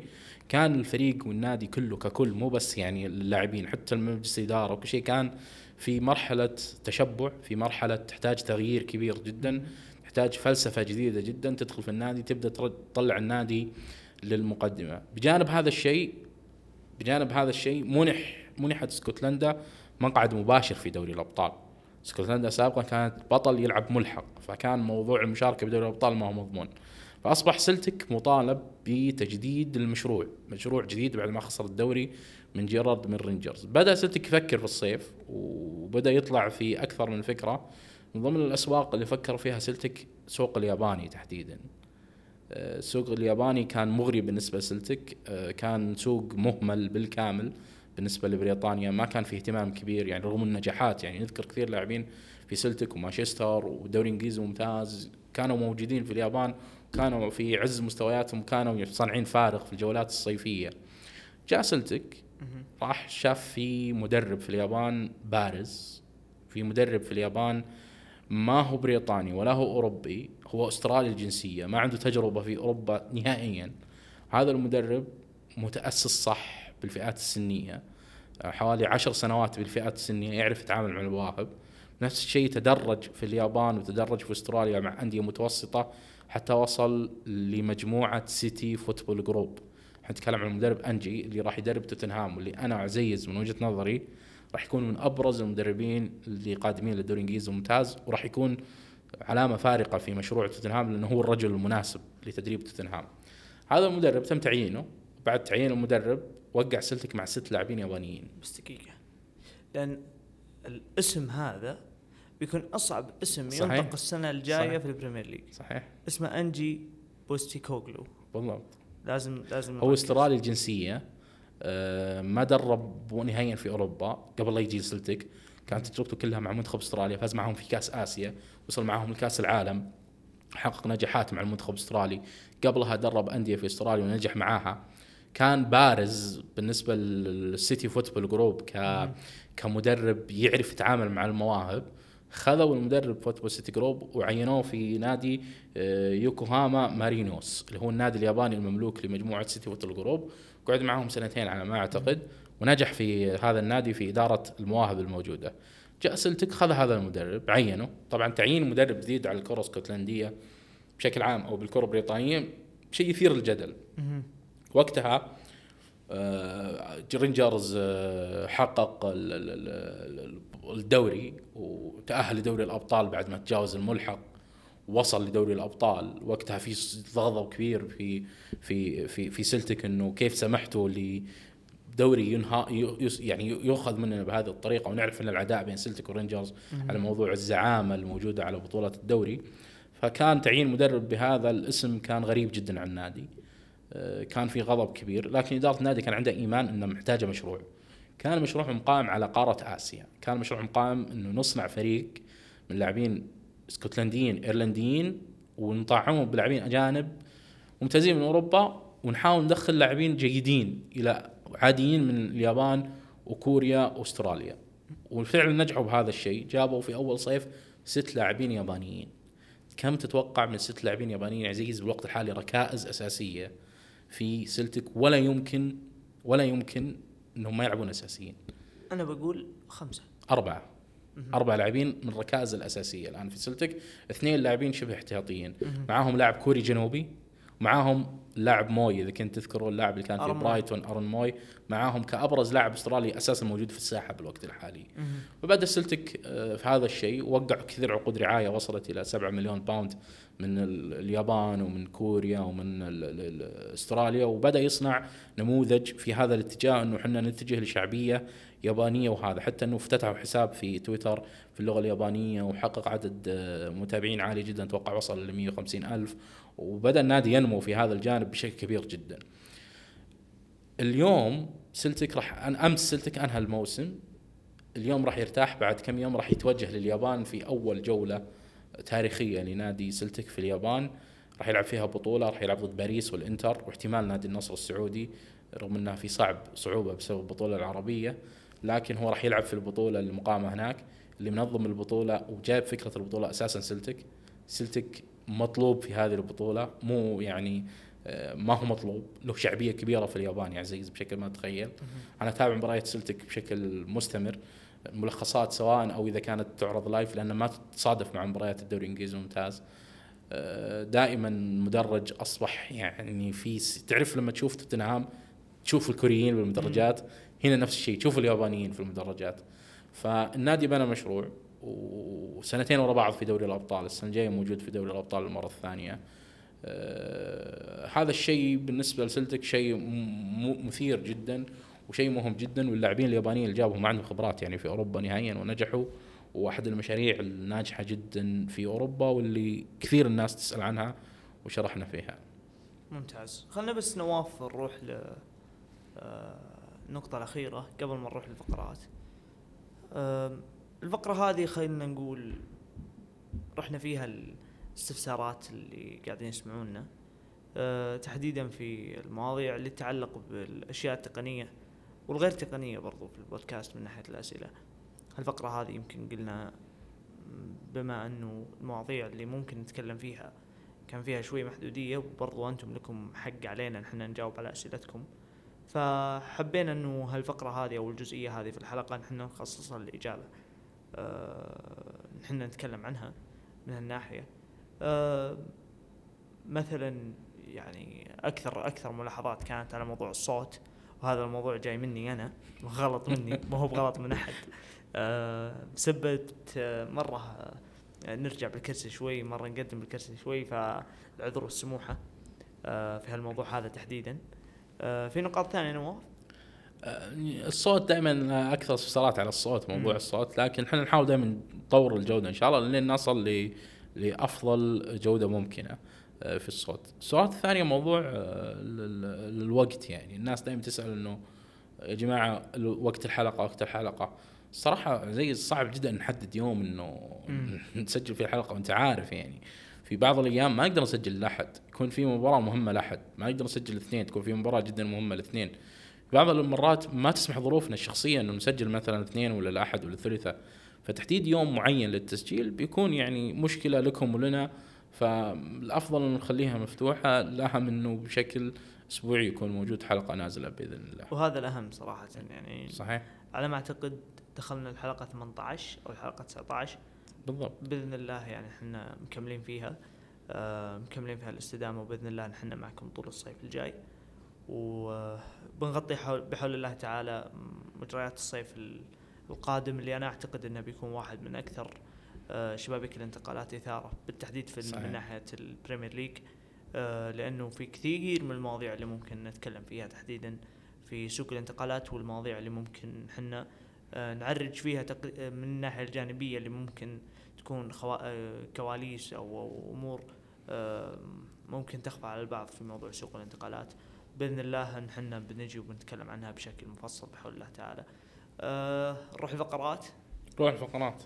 كان الفريق والنادي كله ككل مو بس يعني اللاعبين حتى المجلس الإدارة وكل شيء كان في مرحلة تشبع في مرحلة تحتاج تغيير كبير جدا تحتاج فلسفة جديدة جدا تدخل في النادي ترد- تطلع النادي للمقدمة. بجانب هذا الشيء بجانب هذا الشيء منح منحت اسكتلندا مقعد مباشر في دوري الأبطال. اسكتلندا سابقا كانت بطل يلعب ملحق فكان موضوع المشاركة بدوري الأبطال ما هو مضمون. فأصبح سلتك مطالب بتجديد المشروع مشروع جديد بعد ما خسر الدوري من جيرارد من رينجرز. بدأ سلتك يفكر في الصيف وبدأ يطلع في أكثر من فكرة. من ضمن الأسواق اللي فكر فيها سلتك سوق الياباني تحديدا. آه، السوق الياباني كان مغري بالنسبة لسلتك آه، كان سوق مهمل بالكامل. بالنسبة لبريطانيا ما كان فيه اهتمام كبير يعني رغم النجاحات يعني نذكر كثير لاعبين في سلتك ومانشستر والدوري الانجليزي ممتاز كانوا موجودين في اليابان كانوا في عز مستوياتهم كانوا صانعين فارق في الجولات الصيفية. جاء سلتك راح شاف في مدرب في اليابان بارز. في مدرب في اليابان ما هو بريطاني ولا هو أوروبي هو أسترالي الجنسية ما عنده تجربة في أوروبا نهائيا. هذا المدرب متأسس صح بالفئات السنية. حوالي عشر سنوات بالفئات السنية يعرف يتعامل مع المواهب نفس الشيء تدرج في اليابان وتدرج في أستراليا مع أندية متوسطة حتى وصل لمجموعة City Football Group حنتكلم عن المدرب أنجي اللي راح يدرب توتنهام واللي أنا يا عزيز من وجهة نظري راح يكون من أبرز المدربين اللي قادمين للدوري الانجليزي الممتاز وراح يكون علامة فارقة في مشروع توتنهام لأنه هو الرجل المناسب لتدريب توتنهام. هذا المدرب تم تعيينه. بعد تعيين المدرب وقع سلتك مع ست لاعبين يابانيين. بس دقيقة لأن الاسم هذا بيكون أصعب اسم صحيح. ينطق السنة الجاية صحيح. في ال Premier League صحيح؟ اسمه أنجي بوستيكوغلو بالضبط. لازم لازم هو. استرالي الجنسية آه، ما درب نهائيا في أوروبا قبل لا يجي سلتك كانت تجربته كلها مع منتخب استراليا فاز معهم في كأس آسيا وصل معهم لكأس العالم حقق نجاحات مع المنتخب الاسترالي قبلها درب أندية في استراليا ونجح معاها كان بارز بالنسبة لل City Football Group ك كمدرب يعرف يتعامل مع المواهب خذوا المدرب Football City Group وعينوه في نادي آه، يوكوهاما مارينوس اللي هو النادي الياباني المملوك لمجموعة City Football Group قعد معهم سنتين على ما أعتقد ونجح في هذا النادي في إدارة المواهب الموجودة. جاء سلتك خذ هذا المدرب عينه طبعا تعيين مدرب جديد على الكرة الاسكتلنديه بشكل عام أو بالكرة البريطانية شيء يثير الجدل. وقتها آه، رينجرز آه، حقق ال- ال- ال- الدوري وتأهل لدوري الأبطال بعد ما تجاوز الملحق وصل لدوري الأبطال. وقتها في ضغط كبير في في في في سلتك إنه كيف سمحتوا لدوري ينهى يعني يؤخذ مننا بهذه الطريقة. ونعرف إن العداء بين سلتك ورينجرز على موضوع الزعامة الموجودة على بطولة الدوري. فكان تعيين مدرب بهذا الاسم كان غريب جدا عن النادي. كان في غضب كبير. لكن إدارة النادي كان عندها إيمان إنه محتاجه مشروع. كان المشروع مقام على قارة آسيا. كان المشروع مقام إنه نصنع فريق من لاعبين اسكتلنديين إيرلنديين ونطعمهم بلاعبين أجانب ممتازين من أوروبا ونحاول ندخل لاعبين جيدين إلى عاديين من اليابان وكوريا وأستراليا. وفعلا نجحوا بهذا الشيء. جابوا في أول صيف ست لاعبين يابانيين. كم تتوقع من ست لاعبين يابانيين يا عزيز بالوقت الحالي ركائز أساسية في سلتك ولا يمكن ولا يمكن إنهم ما يلعبون أساسيين. أنا بقول خمسة. أربعة. أربع لاعبين من الركائز الأساسية الآن في سلتك اثنين لاعبين شبه احتياطيين. معاهم لاعب كوري جنوبي معاهم لاعب موي إذا كنت تذكرون اللاعب اللي كان في. برايتون أرون موي. معاهم كأبرز لاعب أسترالي أساسا موجود في الساحة بالوقت الحالي. فبدا سلتك آه، في هذا الشيء وقع كثير عقود رعاية وصلت إلى 7 مليون pound من ال- اليابان ومن كوريا ومن ال- ال- ال- أستراليا. وبدأ يصنع نموذج في هذا الاتجاه إنه إحنا نتجه لشعبية يابانية وهذا. حتى إنه افتتحوا حساب في تويتر في اللغة اليابانية وحقق عدد آه، متابعين عالي جدا أتوقع وصل ل 150 ألف. وبدأ النادي ينمو في هذا الجانب بشكل كبير جدا. اليوم سلتك راح أمس سلتك أنهى الموسم. اليوم راح يرتاح بعد كم يوم راح يتوجه لليابان في أول جولة تاريخية لنادي سلتك في اليابان. راح يلعب فيها بطولة راح يلعب ضد باريس والإنتر واحتمال نادي النصر السعودي رغم إنها في صعب صعوبة بسبب البطولة العربية لكن هو راح يلعب في البطولة المقامة هناك اللي منظم البطولة وجايب فكرة البطولة أساسا سلتك سلتك مطلوب في هذه البطولة. مو يعني آه، ما هو مطلوب. له شعبية كبيرة في اليابان يا عزيز بشكل ما تتخيل. أنا أتابع مباريات سلتك بشكل مستمر. ملخصات سواء أو إذا كانت تعرض لايف لأن ما تتصادف مع مباريات الدوري الإنجليزي الممتاز آه، دائما مدرج أصبح يعني في تعرف لما تشوف توتنهام تشوف الكوريين بالمدرجات هنا نفس الشيء تشوف اليابانيين في المدرجات. فالنادي بنى مشروع. وسنتين ورا بعض في دوري الأبطال. السنة الجاية موجود في دوري الأبطال المرة الثانية. آه هذا الشيء بالنسبة لسلتك شيء مثير جدا وشيء مهم جدا. واللاعبين اليابانيين اللي جابهم عندهم خبرات يعني في أوروبا نهائيا ونجحوا واحد المشاريع الناجحة جدا في أوروبا واللي كثير الناس تسأل عنها وشرحنا فيها. ممتاز. خلنا بس نواف نروح ل آه، النقطة الأخيرة قبل ما نروح للفقرات. آم، الفقرة هذه خلينا نقول رحنا فيها الاستفسارات اللي قاعدين يسمعونا آه، تحديدا في المواضيع اللي تتعلق بالأشياء التقنية والغير تقنية برضو في البودكاست من ناحية الأسئلة. الفقرة هذه يمكن قلنا بما أنه المواضيع اللي ممكن نتكلم فيها كان فيها شوي محدودية وبرضو أنتم لكم حق علينا نحن نجاوب على أسئلتكم. فحبينا أنه هالفقرة هذه أو الجزئية هذه في الحلقة نحن نخصصها للإجابة. أه نحن نتكلم عنها من هالناحية أه مثلا يعني أكثر أكثر ملاحظات كانت على موضوع الصوت وهذا الموضوع جاي مني أنا غلط مني ما هو بغلط من بسبة آه، مرة آه، نرجع بالكرسي شوي مرة نقدم بالكرسي شوي فالعذر والسموحة آه، في هالموضوع هذا تحديدا. آه، في نقاط ثانية نواف؟ آه، الصوت دائما أكثر استفسارات على الصوت موضوع مم. الصوت لكن إحنا نحاول دائما نطور الجودة إن شاء الله لين نصل ل لأفضل جودة ممكنة آه، في الصوت. السؤال الثانية موضوع آه، ال- ال- الوقت يعني الناس دائما تسأل إنه يا جماعة وقت الحلقة وقت الحلقة الصراحه زي صعب جدا نحدد يوم إنه. نسجل فيه الحلقة وأنت عارف يعني في بعض الأيام ما نقدر نسجل الاحد يكون في مباراة مهمة الاحد ما نقدر نسجل الاثنين تكون في مباراة جدا مهمة الاثنين بعض المرات ما تسمح ظروفنا الشخصيه إنه نسجل مثلا الاثنين ولا الأحد ولا الثلاثاء فتحديد يوم معين للتسجيل بيكون يعني مشكلة لكم ولنا. فالأفضل إنه نخليها مفتوحة لها انه بشكل أسبوعي يكون موجود حلقة نازلة بإذن الله. وهذا الأهم صراحة يعني. صحيح. على ما أعتقد دخلنا الحلقة 18 أو الحلقة 19 بالضبط. بإذن الله يعني إحنا مكملين فيها. آه، مكملين فيها الاستدامة وبإذن الله نحن معكم طول الصيف الجاي. وبنغطي حول بحول الله تعالى مجريات الصيف ال- القادم اللي أنا أعتقد أنه بيكون واحد من أكثر آه، شبابيك الانتقالات إثارة بالتحديد في صحيح. من ناحية ال Premier League آه، لأنه في كثير من المواضيع اللي ممكن نتكلم فيها تحديدا في سوق الانتقالات والمواضيع اللي ممكن حنا آه، نعرج فيها من الناحية الجانبية اللي ممكن تكون خوا... كواليس أمور آه، ممكن تخفى على البعض في موضوع سوق الانتقالات بإذن الله نحن بنجي وبنتكلم عنها بشكل مفصل بحول الله تعالى. آه، نروح الفقرات. روح الفقرات.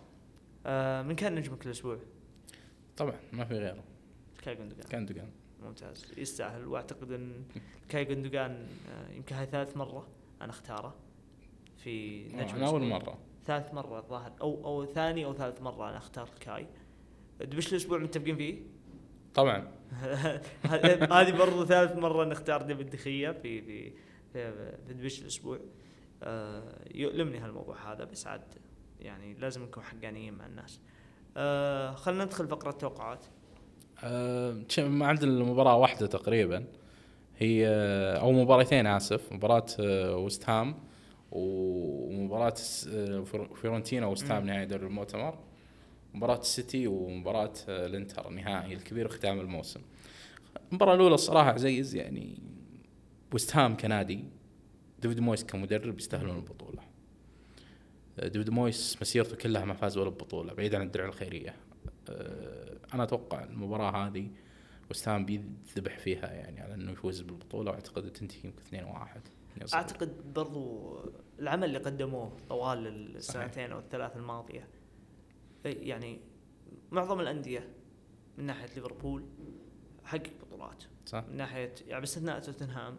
آه، من كان نجمك الأسبوع؟ طبعا ما في غيره. كاي جندوجان كان دقان ممتاز. يستاهل. وأعتقد إن كاي جندوجان آه، يمكن هاي ثالث مرة أنا أختاره في نجم أنا أول. مرة. ثالث مرة الظاهر. أو أو ثاني أو ثالث مرة أنا أختار كاي. دبش الأسبوع متفقين فيه؟ طبعا. هذه برضو ثالث مرة نختار ديفيد دي خيا في في في, في دبش الأسبوع. آه، يؤلمني هالموضوع هذا بس عاد يعني لازم نكون حقانيين مع الناس. آه، خلينا ندخل فقرة توقعات. آه، ما عندنا إلا مباراة واحدة تقريبا. هي أو مباراتين آسف. مباراة آه، وست هام ومباراة س- آه، فير- فيورنتينا وست هام. نهائي دوري المؤتمر. مباراة السيتي ومباراة آه، الانتر النهائي الكبير ختام الموسم. المباراة الأولى الصراحة عزيز يعني وست هام كنادي ديفيد مويس كمدرب يستاهلون البطولة. آه، ديفيد مويس مسيرته كلها ما فاز ولا ببطولة بعيد عن الدرع الخيرية. آه، أنا أتوقع المباراة هذه وست هام بيذبح فيها يعني على إنه يفوز بالبطولة وأعتقد تنتهي يمكن 2 1 أعتقد برضو العمل اللي قدموه طوال السنتين أو الثلاث الماضية يعني معظم الأندية من ناحية ليفربول حقق بطولات. صح. من ناحية يعني باستثناء توتنهام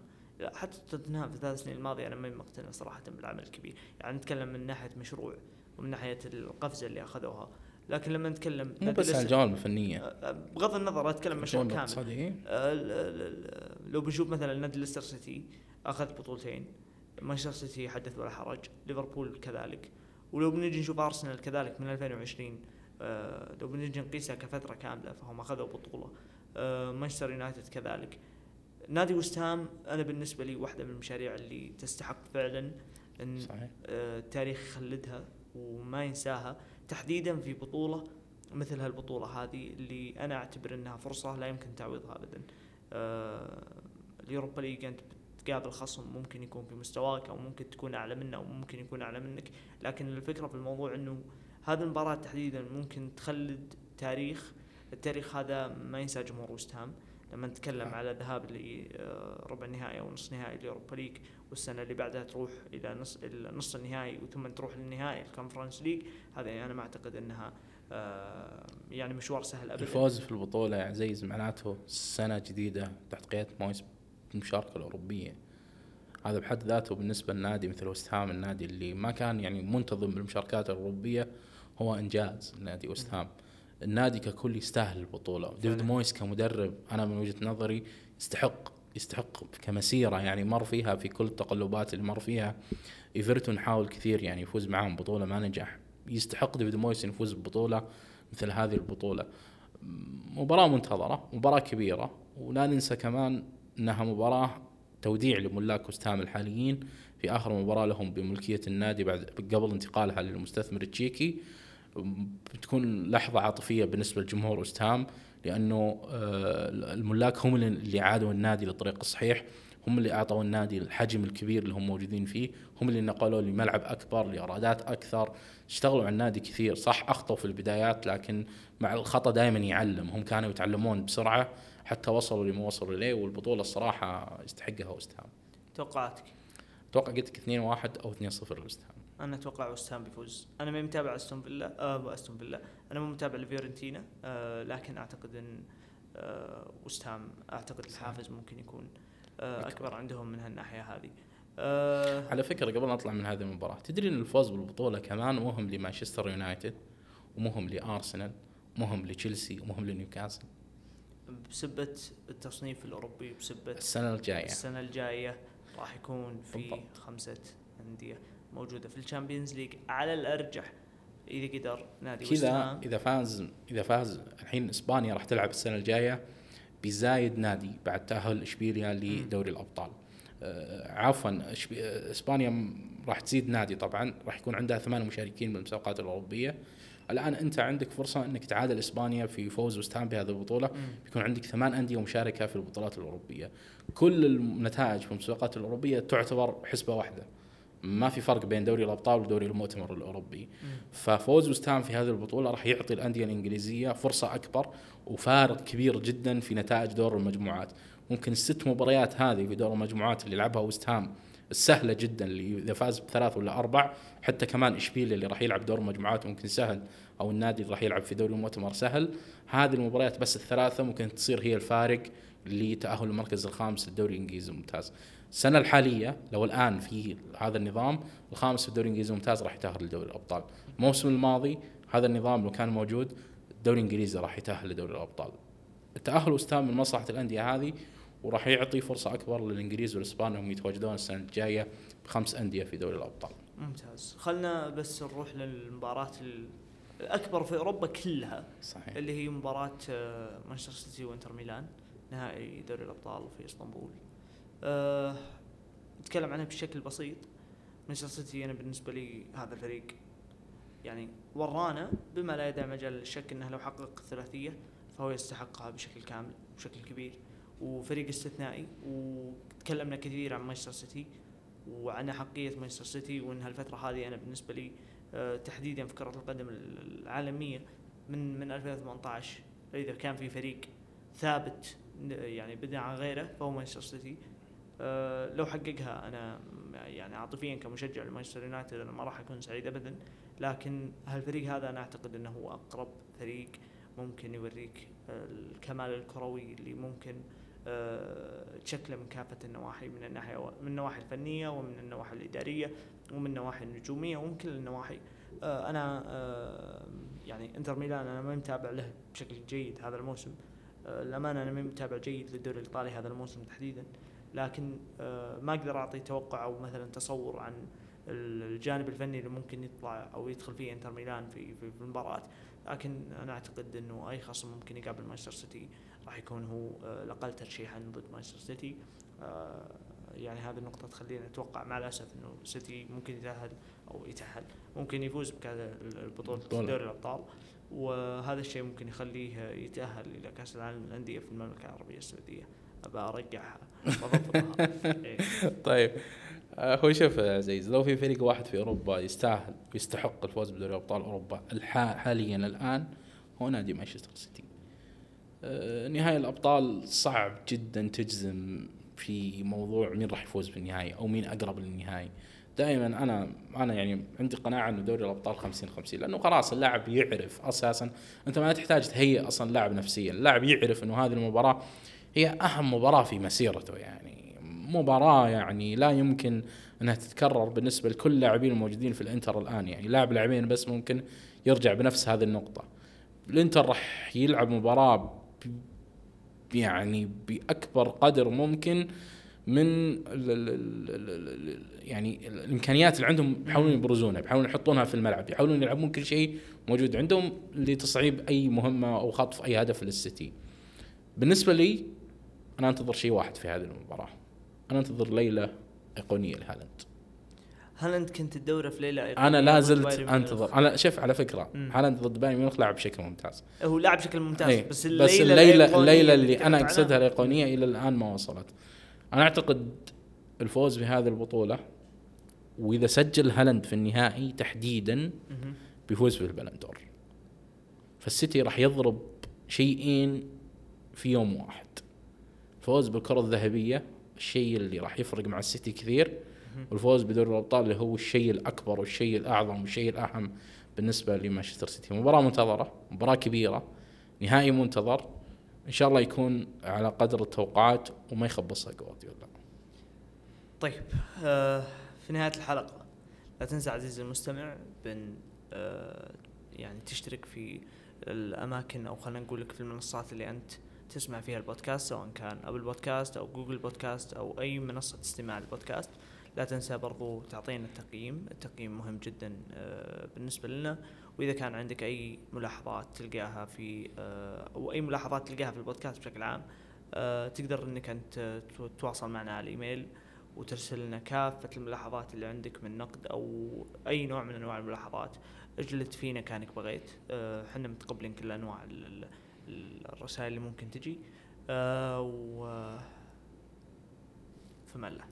حتى توتنهام في الثلاث سنين الماضية أنا ما مقتنع صراحة بالعمل الكبير. يعني نتكلم من ناحية مشروع ومن ناحية القفزة اللي أخذوها. لكن لما نتكلم مو بس عن ليستر- الجوانب الفنية. أه، بغض النظر أتكلم مشروع كامل. إيه؟ ال- لو بنشوف مثلا نادي ليستر سيتي أخذ بطولتين مانشستر سيتي حدث ولا حرج ليفربول كذلك. ولو بنجي نشوف أرسنال كذلك من 2020 آه، لو بنجي نقيسها كفترة كاملة فهم أخذوا بطولة آه، مانشستر يونايتد كذلك. نادي وستهام أنا بالنسبة لي واحدة من المشاريع اللي تستحق فعلا إن صحيح. آه، التاريخ يخلدها وما ينساها. تحديدا في بطولة مثل هالبطولة هذه اللي أنا أعتبر إنها فرصة لا يمكن تعويضها ابدا. ال Europa League أنت بتقابل خصم ممكن يكون في مستواك أو ممكن تكون أعلى منه أو ممكن يكون أعلى منك، لكن الفكرة في الموضوع إنه هذه المباراة تحديدا ممكن تخلد تاريخ، التاريخ هذا ما ينسى جمهور وستهام. لما نتكلم صح. على ذهاب لربع النهائي أو نصف نهائي ال Europa League والسنة اللي بعدها تروح إلى نص نص النهائي وثم تروح للنهائي ال Conference League هذا أنا ما أعتقد إنها آه، يعني مشوار سهل ابدا الفوز في البطولة يا عزيز معناته سنة جديدة تحت قيادة مويس بالمشاركة الأوروبية هذا بحد ذاته بالنسبة لنادي مثل وست هام النادي اللي ما كان يعني منتظم بالمشاركات الأوروبية هو إنجاز نادي وست هام النادي ككل يستاهل البطولة. ديفيد. مويس كمدرب أنا من وجهة نظري يستحق يستحق كمسيرة يعني مر فيها في كل التقلبات اللي مر فيها. إيفرتون حاول كثير يعني يفوز معاهم بطولة ما نجح. يستحق ديفيد مويس يفوز ببطولة مثل هذه البطولة. مباراة منتظرة مباراة كبيرة ولا ننسى كمان انها مباراة توديع لملاك وستهام الحاليين في آخر مباراة لهم بملكية النادي بعد قبل انتقالها للمستثمر التشيكي بتكون لحظة عاطفية بالنسبة لجمهور وستهام لأنه آه، الملاك هم اللي- عادوا النادي للطريق الصحيح هم اللي أعطوا النادي الحجم الكبير اللي هم موجودين فيه هم اللي نقلوه لملعب أكبر لإيرادات أكثر. اشتغلوا على النادي كثير صح اخطوا في البدايات لكن مع الخطأ دائما يعلم هم كانوا يتعلمون بسرعة. حتى وصلوا لما وصلوا إليه والبطولة الصراحة يستحقها وستهام توقعاتك؟ أتوقع قلت لك 2-1 أو 2-0 لوستهام أنا أتوقع وستهام بيفوز. أنا ما متابع أستون فيلا آه أستون فيلا. أنا مو متابع لفيورنتينا آه لكن أعتقد إن آه وستهام أعتقد الحافز ممكن يكون آه أكبر عندهم من هالناحية هذه. آه على فكرة قبل نطلع من هذه المباراة تدري إن الفوز بالبطولة كمان مهم لمانشستر يونايتد ومهم لأرسنال مهم لتشيلسي ومهم لنيوكاسل؟ بسبة التصنيف الأوروبي بسبة السنة الجاية. السنة الجاية راح يكون في بالضبط. خمسة أندية موجودة في ال Champions League على الأرجح. إذا قدر نادي كذا إذا فاز إذا فاز الحين إسبانيا راح تلعب السنة الجاية بزايد نادي بعد تأهل إشبيليا لدوري الأبطال. آه، عفوا إسبانيا راح تزيد نادي طبعا راح يكون عندها ثمان مشاركين بالمسابقات الأوروبية. الآن أنت عندك فرصة إنك تعادل إسبانيا في فوز وستهام بهذه البطولة. بيكون عندك ثمان أندية مشاركه في البطولات الأوروبية. كل النتائج في المسابقات الأوروبية تعتبر حسبة واحدة. ما في فرق بين دوري الأبطال ودوري المؤتمر الأوروبي. ففوز وستهام في هذه البطولة راح يعطي الأندية الإنجليزية فرصة أكبر وفارق كبير جدا في نتائج دور المجموعات. ممكن الست مباريات هذه في دور المجموعات اللي لعبها وستهام السهله جدا اللي إذا فاز بثلاث ولا أربع حتى كمان إشبيليا اللي راح يلعب دور المجموعات ممكن سهل أو النادي اللي راح يلعب في دوري المؤتمر سهل. هذه المباريات بس الثلاثة ممكن تصير هي الفارق لتأهل المركز الخامس للدوري الإنجليزي الممتاز. السنة الحالية لو الآن في هذا النظام الخامس في الدوري الإنجليزي الممتاز راح يتأهل لدوري الأبطال. الموسم الماضي هذا النظام لو كان موجود الدوري الإنجليزي راح يتأهل لدوري الأبطال. التأهل وستهام من مصلحة الأندية هذه وراح يعطي فرصة أكبر للإنجليز والإسبان أنهم يتواجدون السنة الجاية بخمس أندية في دوري الأبطال. ممتاز. خلنا بس نروح للمباراة ال- الأكبر في أوروبا كلها صحيح. اللي هي مباراة آه، مانشستر سيتي وإنتر ميلان نهائي دوري الأبطال في إسطنبول. آه، نتكلم عنها بشكل بسيط. مانشستر سيتي أنا بالنسبة لي هذا الفريق يعني ورانا بما لا يدع مجال للشك أنه لو حقق الثلاثية فهو يستحقها بشكل كامل بشكل كبير. وفريق استثنائي وتكلمنا كثير عن مانشستر سيتي وعن أحقية مانشستر سيتي وأن هالفترة هذه أنا بالنسبة لي آه، تحديدا في كرة القدم العالمية من من 2018 إذا كان في فريق ثابت يعني بدأ عن غيره فهو مانشستر سيتي. آه، لو حققها أنا يعني عاطفيا كمشجع لمانشستر يونايتد أنا ما راح أكون سعيد أبدا لكن هالفريق هذا أنا أعتقد أنه هو أقرب فريق ممكن يوريك آه، الكمال الكروي اللي ممكن تشكله من كافة النواحي من الناحية من النواحي الفنية ومن النواحي الإدارية ومن النواحي النجومية ومن كل النواحي. آه، أنا آه، يعني إنتر ميلان أنا ما متابع له بشكل جيد هذا الموسم. آه، الأمانة أنا ما متابع جيد للدوري الإيطالي هذا الموسم تحديدا. لكن آه، ما أقدر أعطي توقع أو مثلا تصور عن الجانب الفني اللي ممكن يطلع أو يدخل فيه إنتر ميلان في في, المباراة. لكن أنا أعتقد إنه أي خصم ممكن يقابل مانشستر سيتي راح يكون هو آه، الاقل ترشيحا ضد مانشستر سيتي. آه، يعني هذه النقطة تخلينا نتوقع مع الأسف أنه سيتي ممكن يتأهل أو يتأهل ممكن يفوز بكذا البطولة دوري الأبطال. وهذا الشيء ممكن يخليه يتأهل إلى كأس العالم للأندية في المملكة العربية السعودية. أبى أرجعها. إيه. طيب. آه، هو شوف عزيز لو في فريق واحد في أوروبا يستاهل ويستحق الفوز بدوري أبطال أوروبا حاليا الآن هو نادي مانشستر سيتي. آه، نهائي الأبطال صعب جدا تجزم في موضوع مين راح يفوز بالنهائي أو مين أقرب للنهائي. دائما أنا أنا يعني عندي قناعة إنه دوري الأبطال 50 50 لأنه خلاص اللاعب يعرف أساسا. أنت ما تحتاج تهيئ أصلا اللاعب نفسيا، اللاعب يعرف إنه هذه المباراة هي أهم مباراة في مسيرته. يعني مباراة يعني لا يمكن إنها تتكرر بالنسبة لكل اللاعبين الموجودين في الإنتر الآن. يعني لاعب لاعبين بس ممكن يرجع بنفس هذه النقطة. الإنتر راح يلعب مباراة يعني بأكبر قدر ممكن من ال ال ال يعني الإمكانيات اللي عندهم بيحاولون يبرزونها بيحاولون يحطونها في الملعب يحاولون يلعبون كل شيء موجود عندهم لتصعيب أي مهمة أو خطف أي هدف للسيتي. بالنسبة لي أنا أنتظر شيء واحد في هذه المباراة. أنا أنتظر ليلة إيقونية لهالاند. هالاند كنت الدوره في ليلة أنا لا زلت أنتظر. أنا شوف على فكرة هالاند ضد بايرن ميونخ لعب بشكل ممتاز. هو لعب بشكل ممتاز إيه. بس الليلة بس الليلة, الليلة اللي أنا أقصدها الأيقونية إلى الآن ما وصلت. أنا أعتقد الفوز بهذه البطولة وإذا سجل هالاند في النهائي تحديدا بيفوز بال Ballon d'Or فالسيتي راح يضرب شيئين في يوم واحد. فوز بالكرة الذهبية الشيء اللي راح يفرق مع السيتي كثير والفوز بدوري الأبطال اللي هو الشيء الأكبر والشيء الأعظم والشيء الأهم بالنسبة لمانشستر سيتي. مباراة منتظرة مباراة كبيرة نهائي منتظر. إن شاء الله يكون على قدر التوقعات وما يخبصها جوارديولا. طيب آه في نهاية الحلقة لا تنسى عزيزي المستمع بن آه يعني تشترك في الأماكن أو خلينا نقول لك في المنصات اللي أنت تسمع فيها البودكاست سواء كان أبل بودكاست أو جوجل بودكاست أو أي منصة استماع للبودكاست. لا تنسى برضو تعطينا التقييم. التقييم مهم جدا آه، بالنسبة لنا. وإذا كان عندك أي ملاحظات تلقاها في آه، أو أي ملاحظات تلقاها في البودكاست بشكل عام آه، تقدر إنك أنت تتواصل معنا على الإيميل وترسل لنا كافة الملاحظات اللي عندك من نقد أو أي نوع من أنواع الملاحظات. اجلد فينا كأنك بغيت. إحنا متقبلين كل أنواع الرسائل اللي ممكن تجي. و فما الله